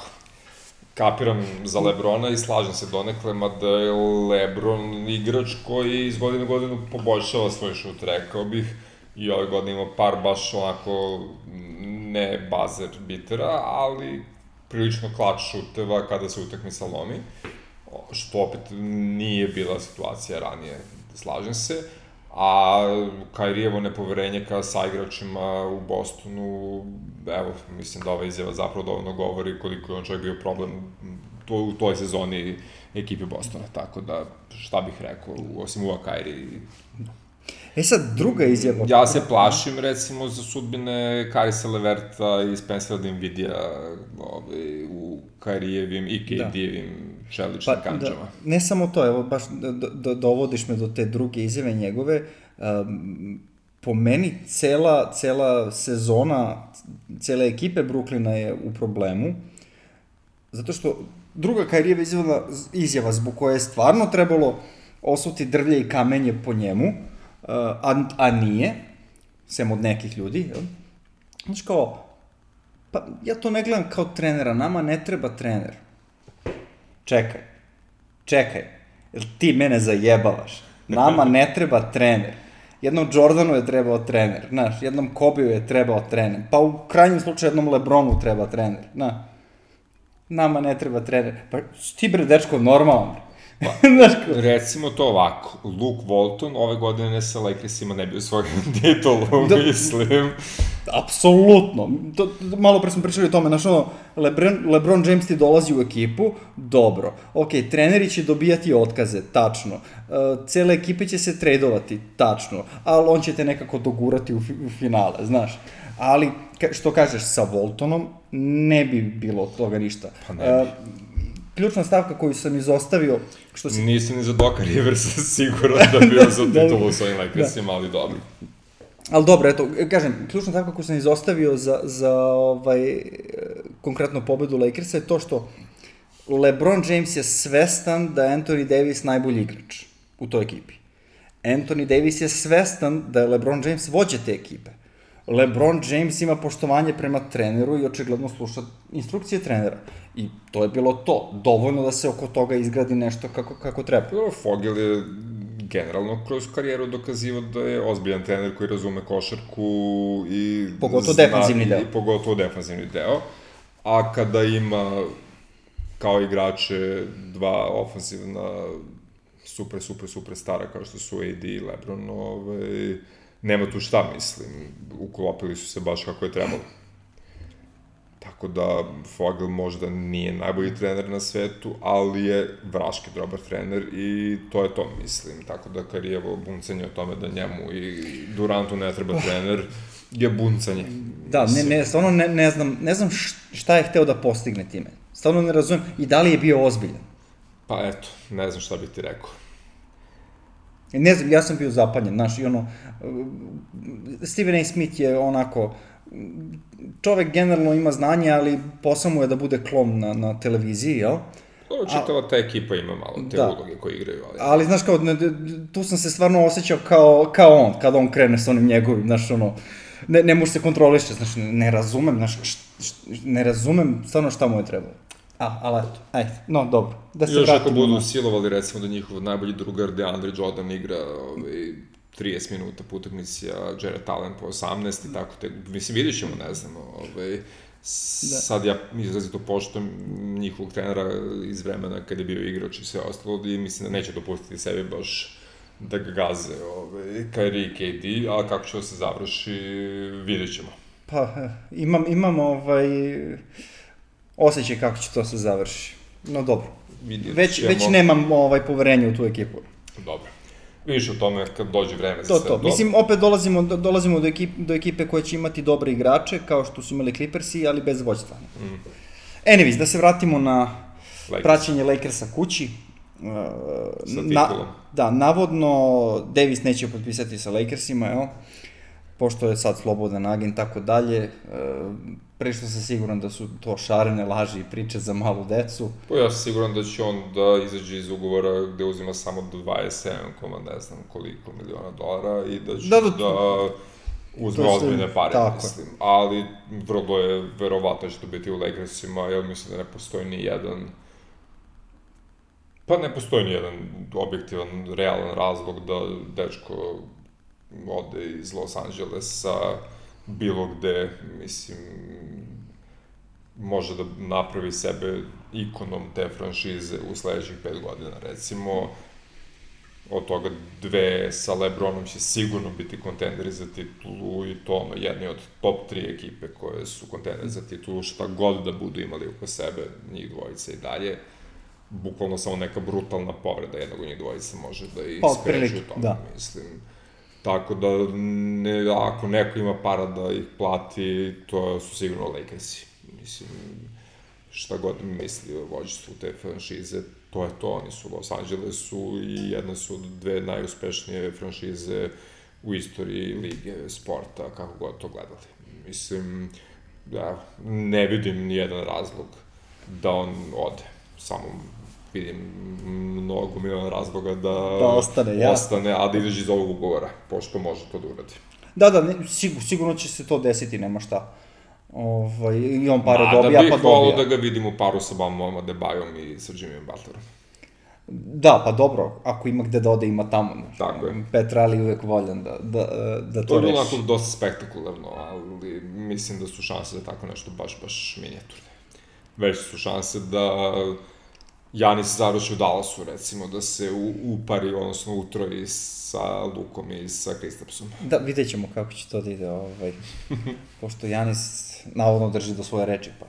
Kapiram za Lebrona i slažem se donekle, mada je Lebron igrač koji iz godine u godinu poboljšava svoj šut, rekao bih i ove godine ima par baš onako ne bazer bitera, ali prilično klač šuteva kada se utakmica lomi, što opet nije bila situacija ranije, slažem se. A Kairijevo nepoverenje ka saigračima u Bostonu, evo, mislim da ova izjava zapravo dovoljno govori koliko je on čovjek bio problem to, u toj sezoni ekipe Bostona, tako da šta bih rekao, osim Ua Kairi, E sad, druga izjava... Ja se plašim, recimo, za sudbine Karisa Leverta i Spencera Dinvidija ovaj, u Kairijevim i KD-evim da. Čeličnim pa, kančama. Da, ne samo to, evo, baš do, do, dovodiš me do te druge izjave njegove. Um, po meni cela, cela sezona, cele ekipe Bruklina je u problemu, zato što druga Kairijeva izjava, izjava zbog koje je stvarno trebalo osuti drvlje i kamenje po njemu, a, a nije, sem od nekih ljudi, jel? Znači kao, pa ja to ne gledam kao trenera, nama ne treba trener. Čekaj, čekaj, jel ti mene zajebavaš? Nama ne treba trener. Jednom Jordanu je trebao trener, znaš, jednom Kobiju je trebao trener, pa u krajnjem slučaju jednom Lebronu treba trener, znaš. Nama ne treba trener. Pa ti bre, dečko, normalno. Pa, recimo to ovako, Luke Walton ove godine sa Lakersima ne bi osvojio titulu, da, mislim. Apsolutno. To, malo pre smo pričali o tome, znaš ono, Lebron, Lebron James ti dolazi u ekipu, dobro. Ok, treneri će dobijati otkaze, tačno. Uh, cele ekipe će se tradovati, tačno. Ali on će te nekako dogurati u, u finale, znaš. Ali, što kažeš, sa Voltonom ne bi bilo toga ništa. Pa ne. Uh, ključna stavka koju sam izostavio, što si... Nisi ni za Doka Riversa siguran da bio za da. titulu da, sa ovim Lakersima, da. ali dobro. Ali dobro, eto, kažem, ključna stavka koju sam izostavio za, za ovaj, konkretno pobedu Lakersa je to što LeBron James je svestan da je Anthony Davis najbolji igrač u toj ekipi. Anthony Davis je svestan da je LeBron James vođa te ekipe. LeBron James ima poštovanje prema treneru i očigledno sluša instrukcije trenera. I to je bilo to. Dovoljno da se oko toga izgradi nešto kako, kako treba. Fogel je generalno kroz karijeru dokazivao da je ozbiljan trener koji razume košarku i... Pogotovo zna, defanzivni deo. I pogotovo defanzivni deo. A kada ima kao igrače dva ofensivna super, super, super stara kao što su AD i LeBron, ovaj, nema tu šta, mislim, uklopili su se baš kako je trebalo. Tako da Fogel možda nije najbolji trener na svetu, ali je vraški dobar trener i to je to, mislim. Tako da Karijevo buncanje o tome da njemu i Durantu ne treba oh. trener je buncanje. Da, ne, ne, stvarno ne, ne znam, ne znam šta je hteo da postigne time. Stvarno ne razumem. I da li je bio ozbiljan? Pa eto, ne znam šta bih ti rekao. Ne znam, ja sam bio zapanjen, znaš, i ono, Steven A. Smith je onako, čovek generalno ima znanje, ali posao mu je da bude klon na, na televiziji, jel? Ovo čitava ta ekipa ima malo te da. uloge koje igraju, ali... Ali, znaš, kao, ne, tu sam se stvarno osjećao kao, kao on, kada on krene sa onim njegovim, znaš, ono, ne, ne može se kontroliše, znaš, ne razumem, znaš, št, št, ne razumem stvarno šta mu je trebalo. A, ali eto, ajde, no, dobro. Da se Još ako budu na... silovali, recimo, da njihov najbolji drugar DeAndre Jordan igra ovaj, 30 minuta po utakmici, a Jared Allen po 18 i tako te, mislim, vidit ćemo, ne znam, ovaj, da. sad ja izrazito poštom njihovog trenera iz vremena kada je bio igrač i sve ostalo i mislim da neće dopustiti sebi baš da ga gaze ovaj, Kyrie i KD, a kako će da se završi, vidjet ćemo. Pa, imam, imam ovaj, osjećaj kako će to se završi. No dobro. Vidjet već, ćemo... već nemam ovaj poverenje u tu ekipu. Dobro. Vidiš o tome kad dođe vreme za to, sve. To, to. Mislim, opet dolazimo, dolazimo do, ekip, do ekipe koja će imati dobre igrače, kao što su imali Clippersi, ali bez vođstva. Mm. Anyways, da se vratimo na Lakers. praćenje Lakersa kući. Uh, sa na, da, navodno Davis neće potpisati sa Lakersima, evo, pošto je sad slobodan agent, tako dalje. Prišto sam siguran da su to šarene laži i priče za malu decu. Pa ja sam siguran da će on da izađe iz ugovora gde uzima samo do 27, ne znam koliko miliona dolara i da će da, da, da uzme ozbiljne pare, tako. mislim. Ali vrlo je verovatno da će to biti u Lakersima, jer mislim da ne postoji ni jedan Pa ne postoji ni jedan objektivan, realan razlog da dečko ode iz Los Angelesa bilo gde, mislim, može da napravi sebe ikonom te franšize u sledećih pet godina, recimo, od toga dve sa Lebronom će sigurno biti kontenderi za titulu i to ono jedni od top tri ekipe koje su kontenderi za titulu, šta god da budu imali oko sebe, njih dvojica i dalje, bukvalno samo neka brutalna povreda jednog od njih dvojica može da ih pa, spreči u tome, da. mislim. Tako da, ne, ako neko ima para da ih plati, to su sigurno Lakersi. Mislim, šta god misli o vođstvu te franšize, to je to. Oni su Los Angelesu i jedna su dve najuspešnije franšize u istoriji lige sporta, kako god to gledali. Mislim, da, ne vidim ni jedan razlog da on ode. Samo vidim mnogo miliona razloga da, da ostane, ja. ostane, a da izađe iz ovog ugovora, pošto može to da uradi. Da, da, ne, sigur, sigurno će se to desiti, nema šta. Ovaj, I on pare Ma, dobija, da pa dobija. Da bih da ga vidim u paru sa Bamom, Debajom i sa Jimmyem Butlerom. Da, pa dobro, ako ima gde da ode, ima tamo. Znači, Tako je. Petrali uvek voljan da, da, da to, to reši. To je bilo onako dosta spektakularno, ali mislim da su šanse za tako nešto baš, baš minijaturne. Već su šanse da Janis završi u Dallasu, recimo, da se u, upari, odnosno utroji sa Lukom i sa Kristapsom. Da, vidjet ćemo kako će to da ide, ovaj, pošto Janis navodno drži do svoje reči, pa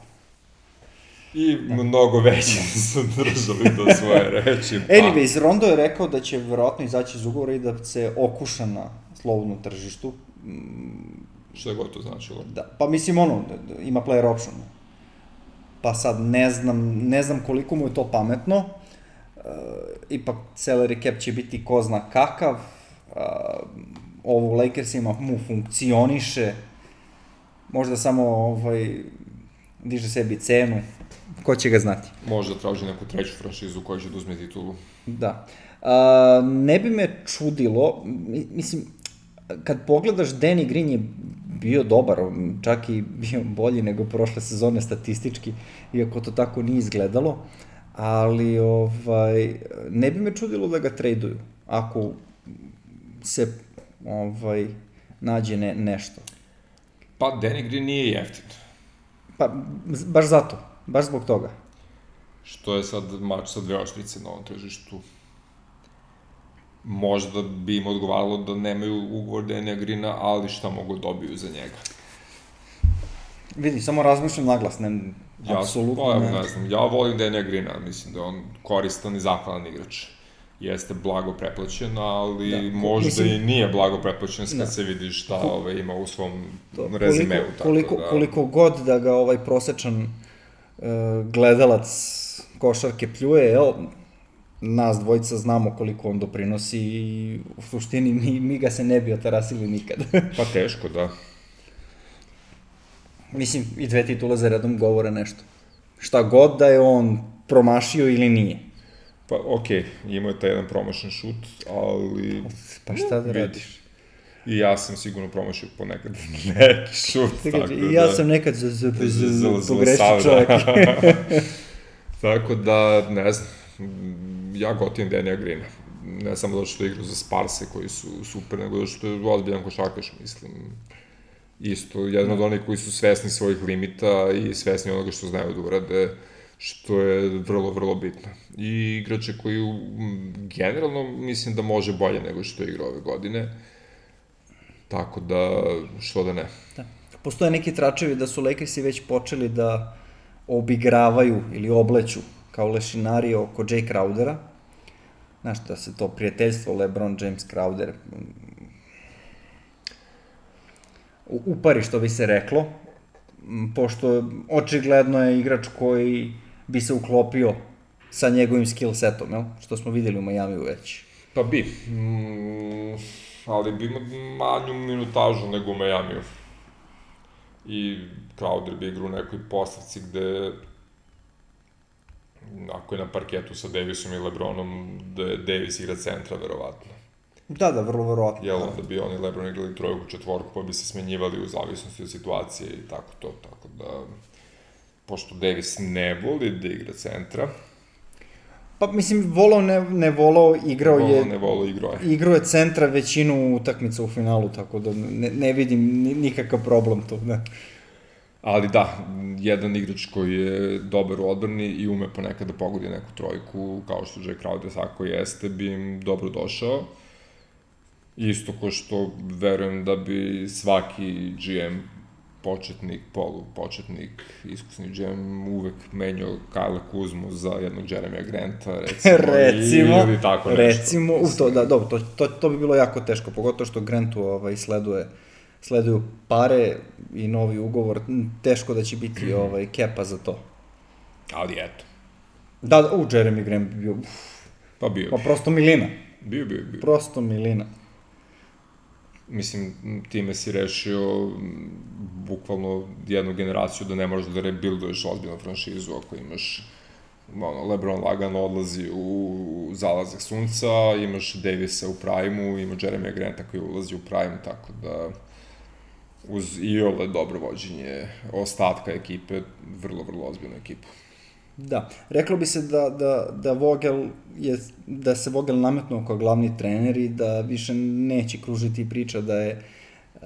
I da. mnogo veće su držali do svoje reči. Pa. Anyways, Rondo je rekao da će verovatno izaći iz ugovora i da se okuša na slobodnom tržištu. Šta je god to značilo? Da, pa mislim ono, da, da ima player option pa sad ne znam, ne znam koliko mu je to pametno, uh, ipak salary cap će biti ko zna kakav, uh, ovo u Lakersima mu funkcioniše, možda samo ovaj, diže sebi cenu, ko će ga znati. Možda traži neku treću franšizu koja će da uzme titulu. Da. A, ne bi me čudilo, mislim, kad pogledaš, Danny Green je bio dobar, čak i bio bolji nego prošle sezone statistički, iako to tako nije izgledalo, ali ovaj, ne bi me čudilo da ga traduju, ako se ovaj, nađe ne, nešto. Pa, Danny Green nije jeftin. Pa, baš zato, baš zbog toga. Što je sad mač sa dve oštrice na ovom tržištu. Možda bi im odgovaralo da nemaju ugovor Danny Greena, ali šta mogu da dobiju za njega? Vidi, samo razmišljam naglas, ne, Ja, apsolutno pa, ne. ne znam, ja volim Danny Greena, mislim da je on koristan i zahvalan igrač. Jeste blago preplaćen, ali Da, da, možda mislim- i nije blago preplaćen kad Da. se vidi šta ove, ima u svom To, rezimeu. koliko, tako koliko, da, koliko god da ga ovaj prosečan uh, gledalac košarke pljuje, jel, nas dvojica znamo koliko on doprinosi i u suštini mi, mi ga se ne bi otarasili nikad. Pa teško, da. Mislim, i dve titule za redom govore nešto. Šta god da je on promašio ili nije. Pa okej, okay, imao je taj jedan promašen šut, ali... Pa šta da radiš? I ja sam sigurno promašio ponekad neki šut, Tako tako I ja da... sam nekad z, z, z, z, Zl- zl- pogrešio da. čovjek. tako da, ne znam, ja gotivim Denija Greena. Ne samo zato što igra za Sparse koji su super, nego zato što je ozbiljan košarkaš, mislim. Isto, jedan od onih koji su svesni svojih limita i svesni onoga što znaju da urade, što je vrlo, vrlo bitno. I igrače koji generalno mislim da može bolje nego što je ove godine. Tako da, što da ne. Da. Postoje neki tračevi da su Lakersi već počeli da obigravaju ili obleću kao lešinari oko Jay Crowdera. Znaš da se to prijateljstvo LeBron James Crowder mm, upari što bi se reklo, pošto očigledno je igrač koji bi se uklopio sa njegovim skill setom, jel? što smo videli u Majamiju već. Pa bi, mm, ali bi imao manju minutažu nego u Majamiju. I Crowder bi igrao u nekoj postavci gde ako je na parketu sa Davisom i Lebronom, da je Davis igra centra, verovatno. Da, da, vrlo verovatno. Jel, onda bi oni Lebron igrali trojku, četvorku, pa bi se smenjivali u zavisnosti od situacije i tako to, tako da... Pošto Davis ne voli da igra centra, Pa mislim, volao ne, ne volao, igrao je... volo ne volo igrao je. Igrao je centra većinu utakmica u finalu, tako da ne, ne vidim ni, nikakav problem tu. Da. Ali da, jedan igrač koji je dobar u odbrani i ume ponekad da pogodi neku trojku, kao što Jay Crowder svako jeste, bi im dobro došao. Isto ko što verujem da bi svaki GM početnik, polu početnik, iskusni GM uvek menjao Kyle Kuzmu za jednog Jeremya Granta, recimo, recimo, ili tako nešto. recimo, uf, to, da, dobro, to, to, to bi bilo jako teško, pogotovo što Grantu ovaj, sleduje, sleduju pare i novi ugovor, teško da će biti ovaj, kepa za to. Ali eto, Da, da, u, Jeremy Grant bi bio, uf, pa bio pa bi. prosto milina, Bio, bio, bio. prosto milina. mislim, time si rešio bukvalno jednu generaciju da ne možeš da rebuilduješ ozbiljnu franšizu ako imaš ono, Lebron lagano odlazi u zalazak sunca, imaš Davisa u prime-u, ima Jeremy Granta koji ulazi u prime, tako da uz i ole dobro vođenje ostatka ekipe, vrlo, vrlo ozbiljnu ekipu. Da, reklo bi se da, da, da Vogel je, da se Vogel nametnuo kao glavni trener i da više neće kružiti priča da je uh,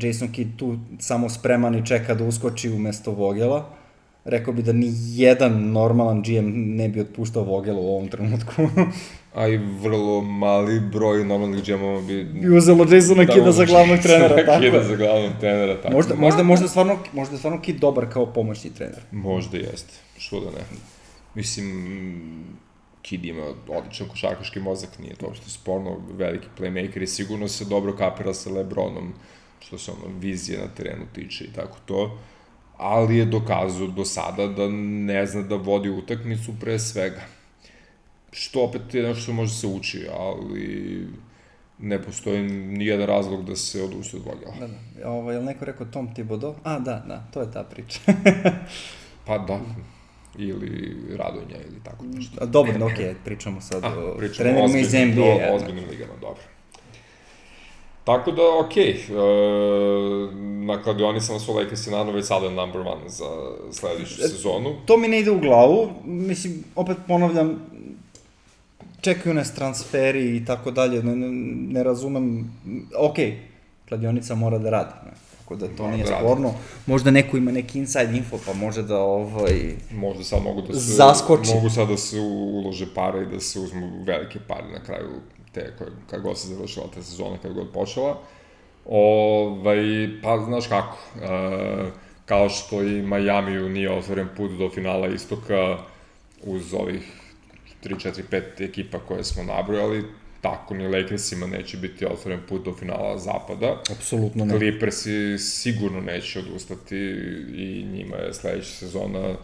Jason Kidd tu samo spreman i čeka da uskoči umesto Vogela. Rekao bi da ni jedan normalan GM ne bi otpuštao Vogela u ovom trenutku. A i vrlo mali broj normalnih džemova bi... I uzelo Jasona Da, Kida za glavnog trenera, tako Kida za glavnog trenera, tako. Možda, možda, možda, stvarno, možda stvarno Kid dobar kao pomoćni trener. Možda jeste, što da ne. Mislim, Kid ima odličan košarkaški mozak, nije to uopšte sporno, veliki playmaker i sigurno se dobro kapira sa Lebronom, što se ono vizije na terenu tiče i tako to, ali je dokazao do sada da ne zna da vodi utakmicu pre svega. Što opet je nešto što može se uči, ali ne postoji nijedan razlog da se odustaje od Vogela. Da, da. Ovo, je li neko rekao Tom Thibodeau? A, da, da, to je ta priča. pa da, ili Radonja ili tako nešto. A, dobro, da, okej, okay, pričamo sad A, o pričamo trenerima iz NBA. O ozbiljnim ligama, dobro. Tako da, okej, okay, e, na kladionicama su Lakersi naravno već sada number one za sledeću e, sezonu. To mi ne ide u glavu, mislim, opet ponavljam, čekaju nas transferi i tako dalje, ne, ne, ne razumem, okej, okay, kladionica mora da radi, ne, tako da to mora nije da sporno. Radi. Možda neko ima neki inside info, pa može da ovaj... Možda sad mogu da se... Zaskoči. Mogu sad da se ulože pare i da se uzmu velike pare na kraju te, koje, kad god se završila ta sezona, kad god počela. Ovaj, pa, znaš kako, uh, kao što i Miami nije otvoren put do finala istoka uz ovih 3, 4, 5 ekipa koje smo nabrojali, tako ni Lakersima neće biti otvoren put do finala zapada. Apsolutno ne. Clippersi sigurno neće odustati i njima je sledeća sezona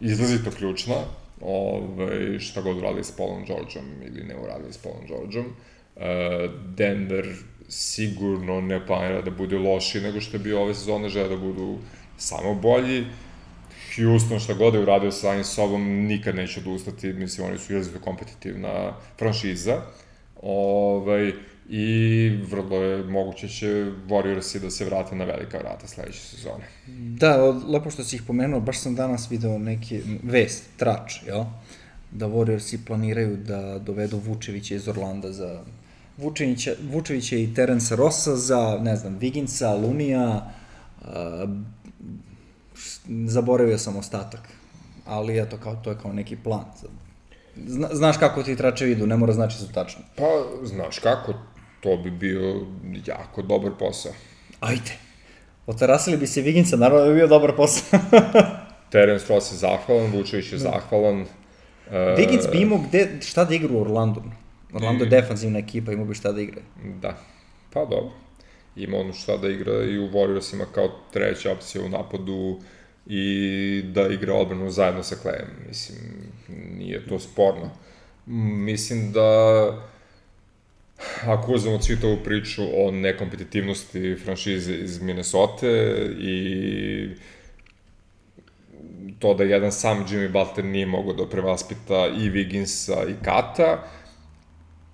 izrazito ključna. Ove, šta god uradili s Paulom Georgeom ili ne uradili s Paulom Georgeom. E, Denver sigurno ne planira da bude loši nego što je bio ove sezone, žele da budu samo bolji. Houston šta god je uradio sa samim sobom nikad neće odustati, mislim oni su izrazito kompetitivna franšiza. Ovaj, i vrlo je moguće će Warriorsi da se vrate na velika vrata sledeće sezone. Da, lepo što si ih pomenuo, baš sam danas video neki vest, trač, jel? Da Warriorsi planiraju da dovedu Vučevića iz Orlanda za Vučevića, Vučevića i Terence Rossa za, ne znam, Viginsa, Lunija, uh, zaboravio sam ostatak, ali eto, kao, to je kao neki plan. Zna, znaš kako ti tračevi idu, ne mora znači su tačno. Pa, znaš kako, to bi bio jako dobar posao. Ajde. Otarasili bi se Viginca, naravno da bi bio dobar posao. Terence Ross je zahvalan, Vučević je da. zahvalan. Uh, Viginc bi imao gde, šta da igra u Orlandu. Orlando je defanzivna ekipa, imao bi šta da igra. Da, pa dobro. Ima ono šta da igra i u Warriorsima kao treća opcija u napadu i da igra odbranu zajedno sa Klejem. Mislim, nije to sporno. Mislim da ako uzmemo cvitovu priču o nekompetitivnosti franšize iz Minnesota i to da jedan sam Jimmy Butler nije mogao da prevaspita i Wigginsa i Kata,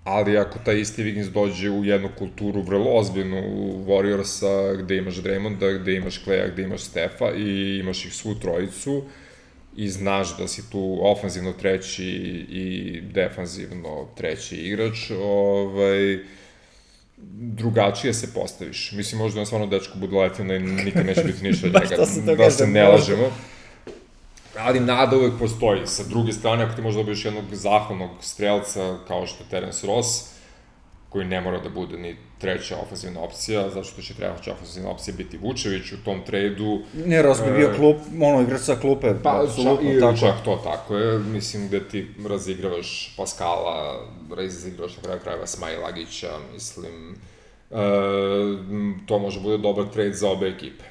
ali ako taj isti Wiggins dođe u jednu kulturu vrlo ozbiljnu u Warriorsa, gde imaš Draymonda, gde imaš Kleja, gde imaš Stefa i imaš ih svu trojicu i znaš da si tu ofanzivno treći i defanzivno treći igrač, ovaj, drugačije se postaviš. Mislim, možda on stvarno dečko bude letina i nikad neće biti ništa od njega, da se ne lažemo ali nada uvek postoji. Sa druge strane, ako ti možda dobiješ jednog zahvalnog strelca kao što je Terence Ross, koji ne mora da bude ni treća ofenzivna opcija, zato što će treća ofenzivna opcija biti Vučević u tom trejdu. Ne, Ross bi bio e, klup, ono, igrač sa klupe, pa, apsolutno čak, tako. Čak to tako je, mislim da ti razigravaš Paskala, razigravaš na kraju krajeva Smajlagića, mislim, e, to može bude dobar trade za obe ekipe.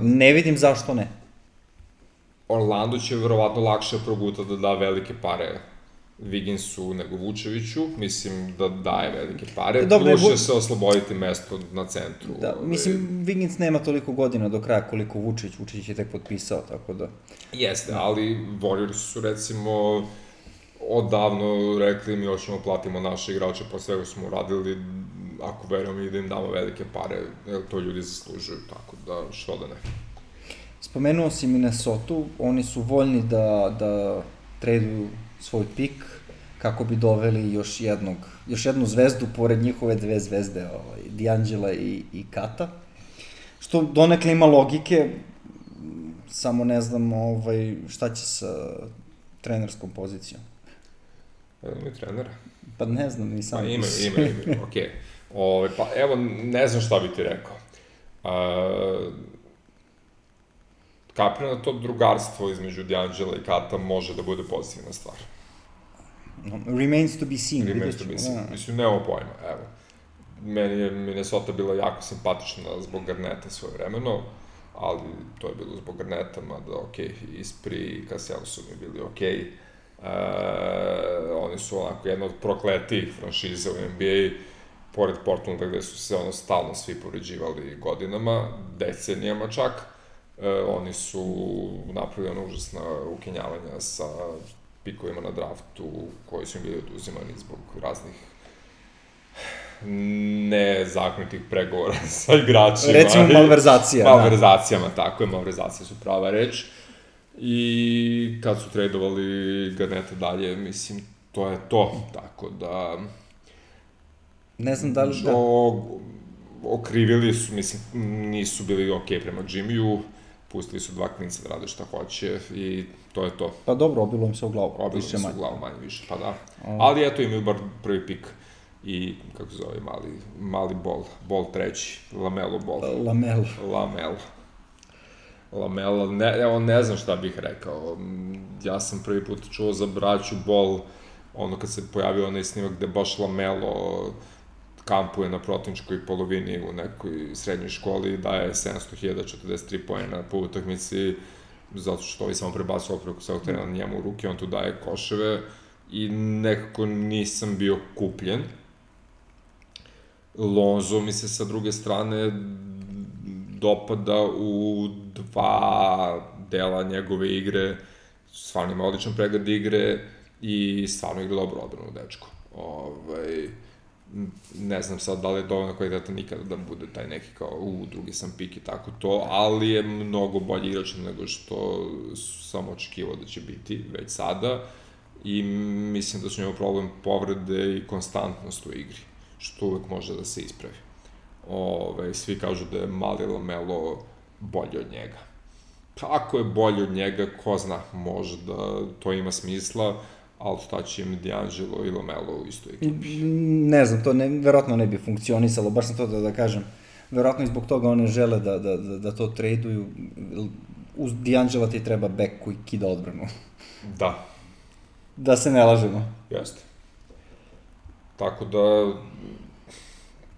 Ne vidim zašto ne. Orlando će verovatno lakše proguta da da velike pare Viginsu nego Vučeviću, mislim da daje velike pare, Dobre, plus će se osloboditi mesto na centru. Da, ovaj. mislim, Vigins nema toliko godina do kraja koliko Vučević, Vučević je tek potpisao, tako da... Jeste, ali Warriors su recimo odavno rekli mi hoćemo platimo naše igrače po svega smo uradili, ako verujemo i da im damo velike pare, jer to ljudi zaslužuju, tako da što da ne. Spomenuo si Minnesota, oni su voljni da, da traduju svoj pik kako bi doveli još jednog, još jednu zvezdu pored njihove dve zvezde, ovaj, D'Angela i, i Kata. Što donekle ima logike, samo ne znam ovaj, šta će sa trenerskom pozicijom. Ima trenera? Pa ne znam, nisam. Pa ima, ima, ima, okej. Okay. Ove, pa evo, ne znam šta bi ti rekao. Uh, kapiram da to drugarstvo između D'Angela i Kata može da bude pozitivna stvar. Remains to be seen. Remains to be seen. Da. Mislim, nema pojma, evo. Meni je Minnesota bila jako simpatična zbog Garneta svoje vremeno, ali to je bilo zbog Garneta, mada ok, Ispri i Cassell su mi bili ok, oni su onako jedna od prokletijih franšiza u NBA, pored Portlanda gde su se ono stalno svi poređivali godinama, decenijama čak, e, oni su napravili ono užasna ukenjavanja sa pikovima na draftu koji su im bili oduzimani zbog raznih nezakonitih pregovora sa igračima. Recimo malverzacija. Malverzacijama, da. tako je, malverzacije su prava reč. I kad su tradovali Garneta dalje, mislim, to je to. Tako da... Ne znam da li... Da. O, okrivili su, mislim, nisu bili okej okay prema Jimmyu, pustili su dva klinca da rade šta hoće i to je to. Pa dobro, obilo im se u glavu. Obilo im se u glavu manje više, pa da. Ali eto imaju bar prvi pik i, kako se zove, mali, mali bol, bol treći, lamelo bol. Lamelo. Lamelo. Lamelo, ne, evo ne znam šta bih rekao. Ja sam prvi put čuo za braću bol, ono kad se pojavio onaj snimak gde baš Lamelo kampuje na protivničkoj polovini u nekoj srednjoj školi i daje 700.043 pojena po utakmici zato što ovi samo prebacu opreko svog terena njemu u ruke, on tu daje koševe i nekako nisam bio kupljen. Lonzo mi se sa druge strane dopada u dva dela njegove igre, stvarno ima odličan pregled igre i stvarno igra dobro odbranu dečko. Ovaj, ne znam sad da li je dovoljno kvalitetan nikada da bude taj neki kao u drugi sam pik i tako to, ali je mnogo bolji igrač nego što sam očekivao da će biti već sada i mislim da su njemu problem povrede i konstantnost u igri, što uvek može da se ispravi. Ove, svi kažu da je mali Lamelo bolji od njega. Kako je bolji od njega, ko zna, možda to ima smisla, ali šta će im D'Angelo i Lamelo u istoj ekipi? Ne znam, to ne, verovatno ne bi funkcionisalo, baš sam to da, da kažem. Verovatno i zbog toga one žele da, da, da, da to traduju. Uz D'Angela ti treba back koji kida odbranu. Da. Da se ne lažemo. Jeste. Tako da,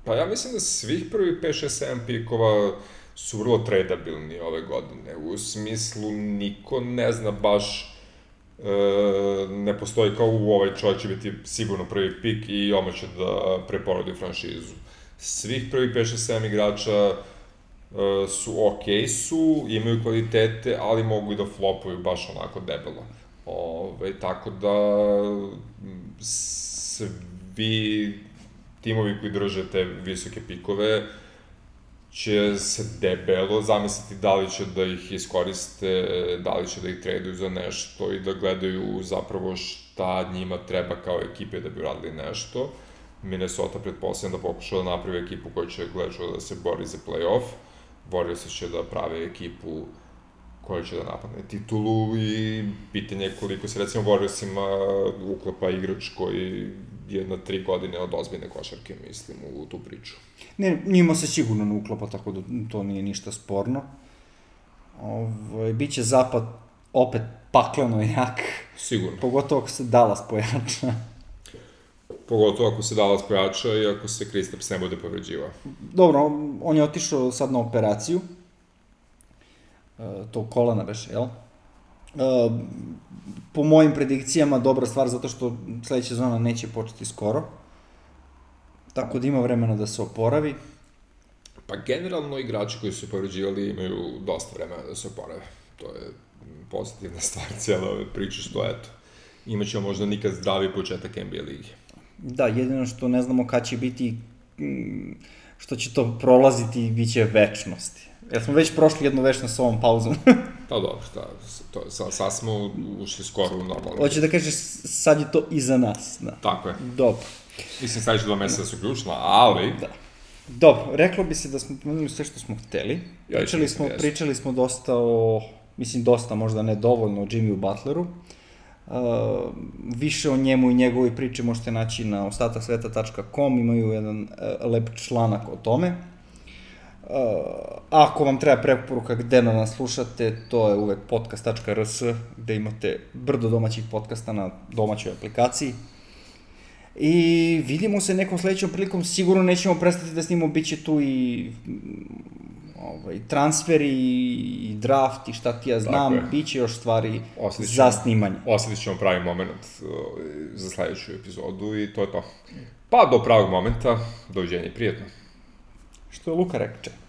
pa ja mislim da svih prvi 5, 6, 7 pikova su vrlo tradabilni ove godine. U smislu, niko ne zna baš e, ne postoji kao u ovaj čovjek će biti sigurno prvi pik i oma će da preporodi franšizu. Svih prvi 5-6-7 igrača e, su ok su, imaju kvalitete, ali mogu i da flopuju baš onako debelo. Ove, tako da svi timovi koji drže te visoke pikove će se debelo zamisliti da li će da ih iskoriste, da li će da ih traduju za nešto i da gledaju zapravo šta njima treba kao ekipe da bi uradili nešto. Minnesota pretpostavljam da pokušao da napravi ekipu koja će gledati da se bori za playoff. Warriors će da prave ekipu koja će da napadne titulu i pitanje je koliko se recimo Warriorsima uklapa igrač koji je na tri godine od ozbiljne košarke, mislim, u tu priču. Ne, njima se sigurno ne uklapa, tako da to nije ništa sporno. Ovo, ovaj, biće zapad opet pakleno jak. Sigurno. Pogotovo ako se Dallas pojača. Pogotovo ako se Dallas pojača i ako se Kristaps ne bude povređiva. Dobro, on je otišao sad na operaciju. E, to kolana beš, jel? E, po mojim predikcijama dobra stvar zato što sledeća sezona neće početi skoro. Tako da ima vremena da se oporavi. Pa generalno igrači koji su povređivali imaju dosta vremena da se oporave. To je pozitivna stvar cijela ove priče što eto. Imaće možda nikad zdravi početak NBA ligi. Da, jedino što ne znamo kad će biti mm, što će to prolaziti i bit će večnosti. Jer smo već prošli jednu večnost s ovom pauzom. pa dobro, šta, to, sad, sad smo ušli skoro u normalno. Hoće da kažeš, sad je to iza nas. Da. Tako je. Dobro. Mislim, sledeće dva meseca su ključna, ali... Da. Dobro, reklo bi se da smo pomenuli sve što smo hteli. Ja, pričali, smo, jesno. pričali smo dosta o, mislim dosta, možda ne dovoljno o Jimmyu Butleru. Uh, više o njemu i njegovoj priči možete naći na ostataksveta.com, imaju jedan uh, lep članak o tome. Uh, ako vam treba preporuka gde na nas slušate, to je uvek podcast.rs, gde imate brdo domaćih podcasta na domaćoj aplikaciji. I vidimo se nekom sledećom prilikom, sigurno nećemo prestati da snimamo, bit će tu i ovaj, transferi i draft i šta ti ja znam, bit će još stvari Osjetit ćemo- za snimanje. Osjetit ćemo pravi moment uh, za sledeću epizodu i to je to. Pa do pravog momenta, doviđenja i prijetno. Što je Luka reče.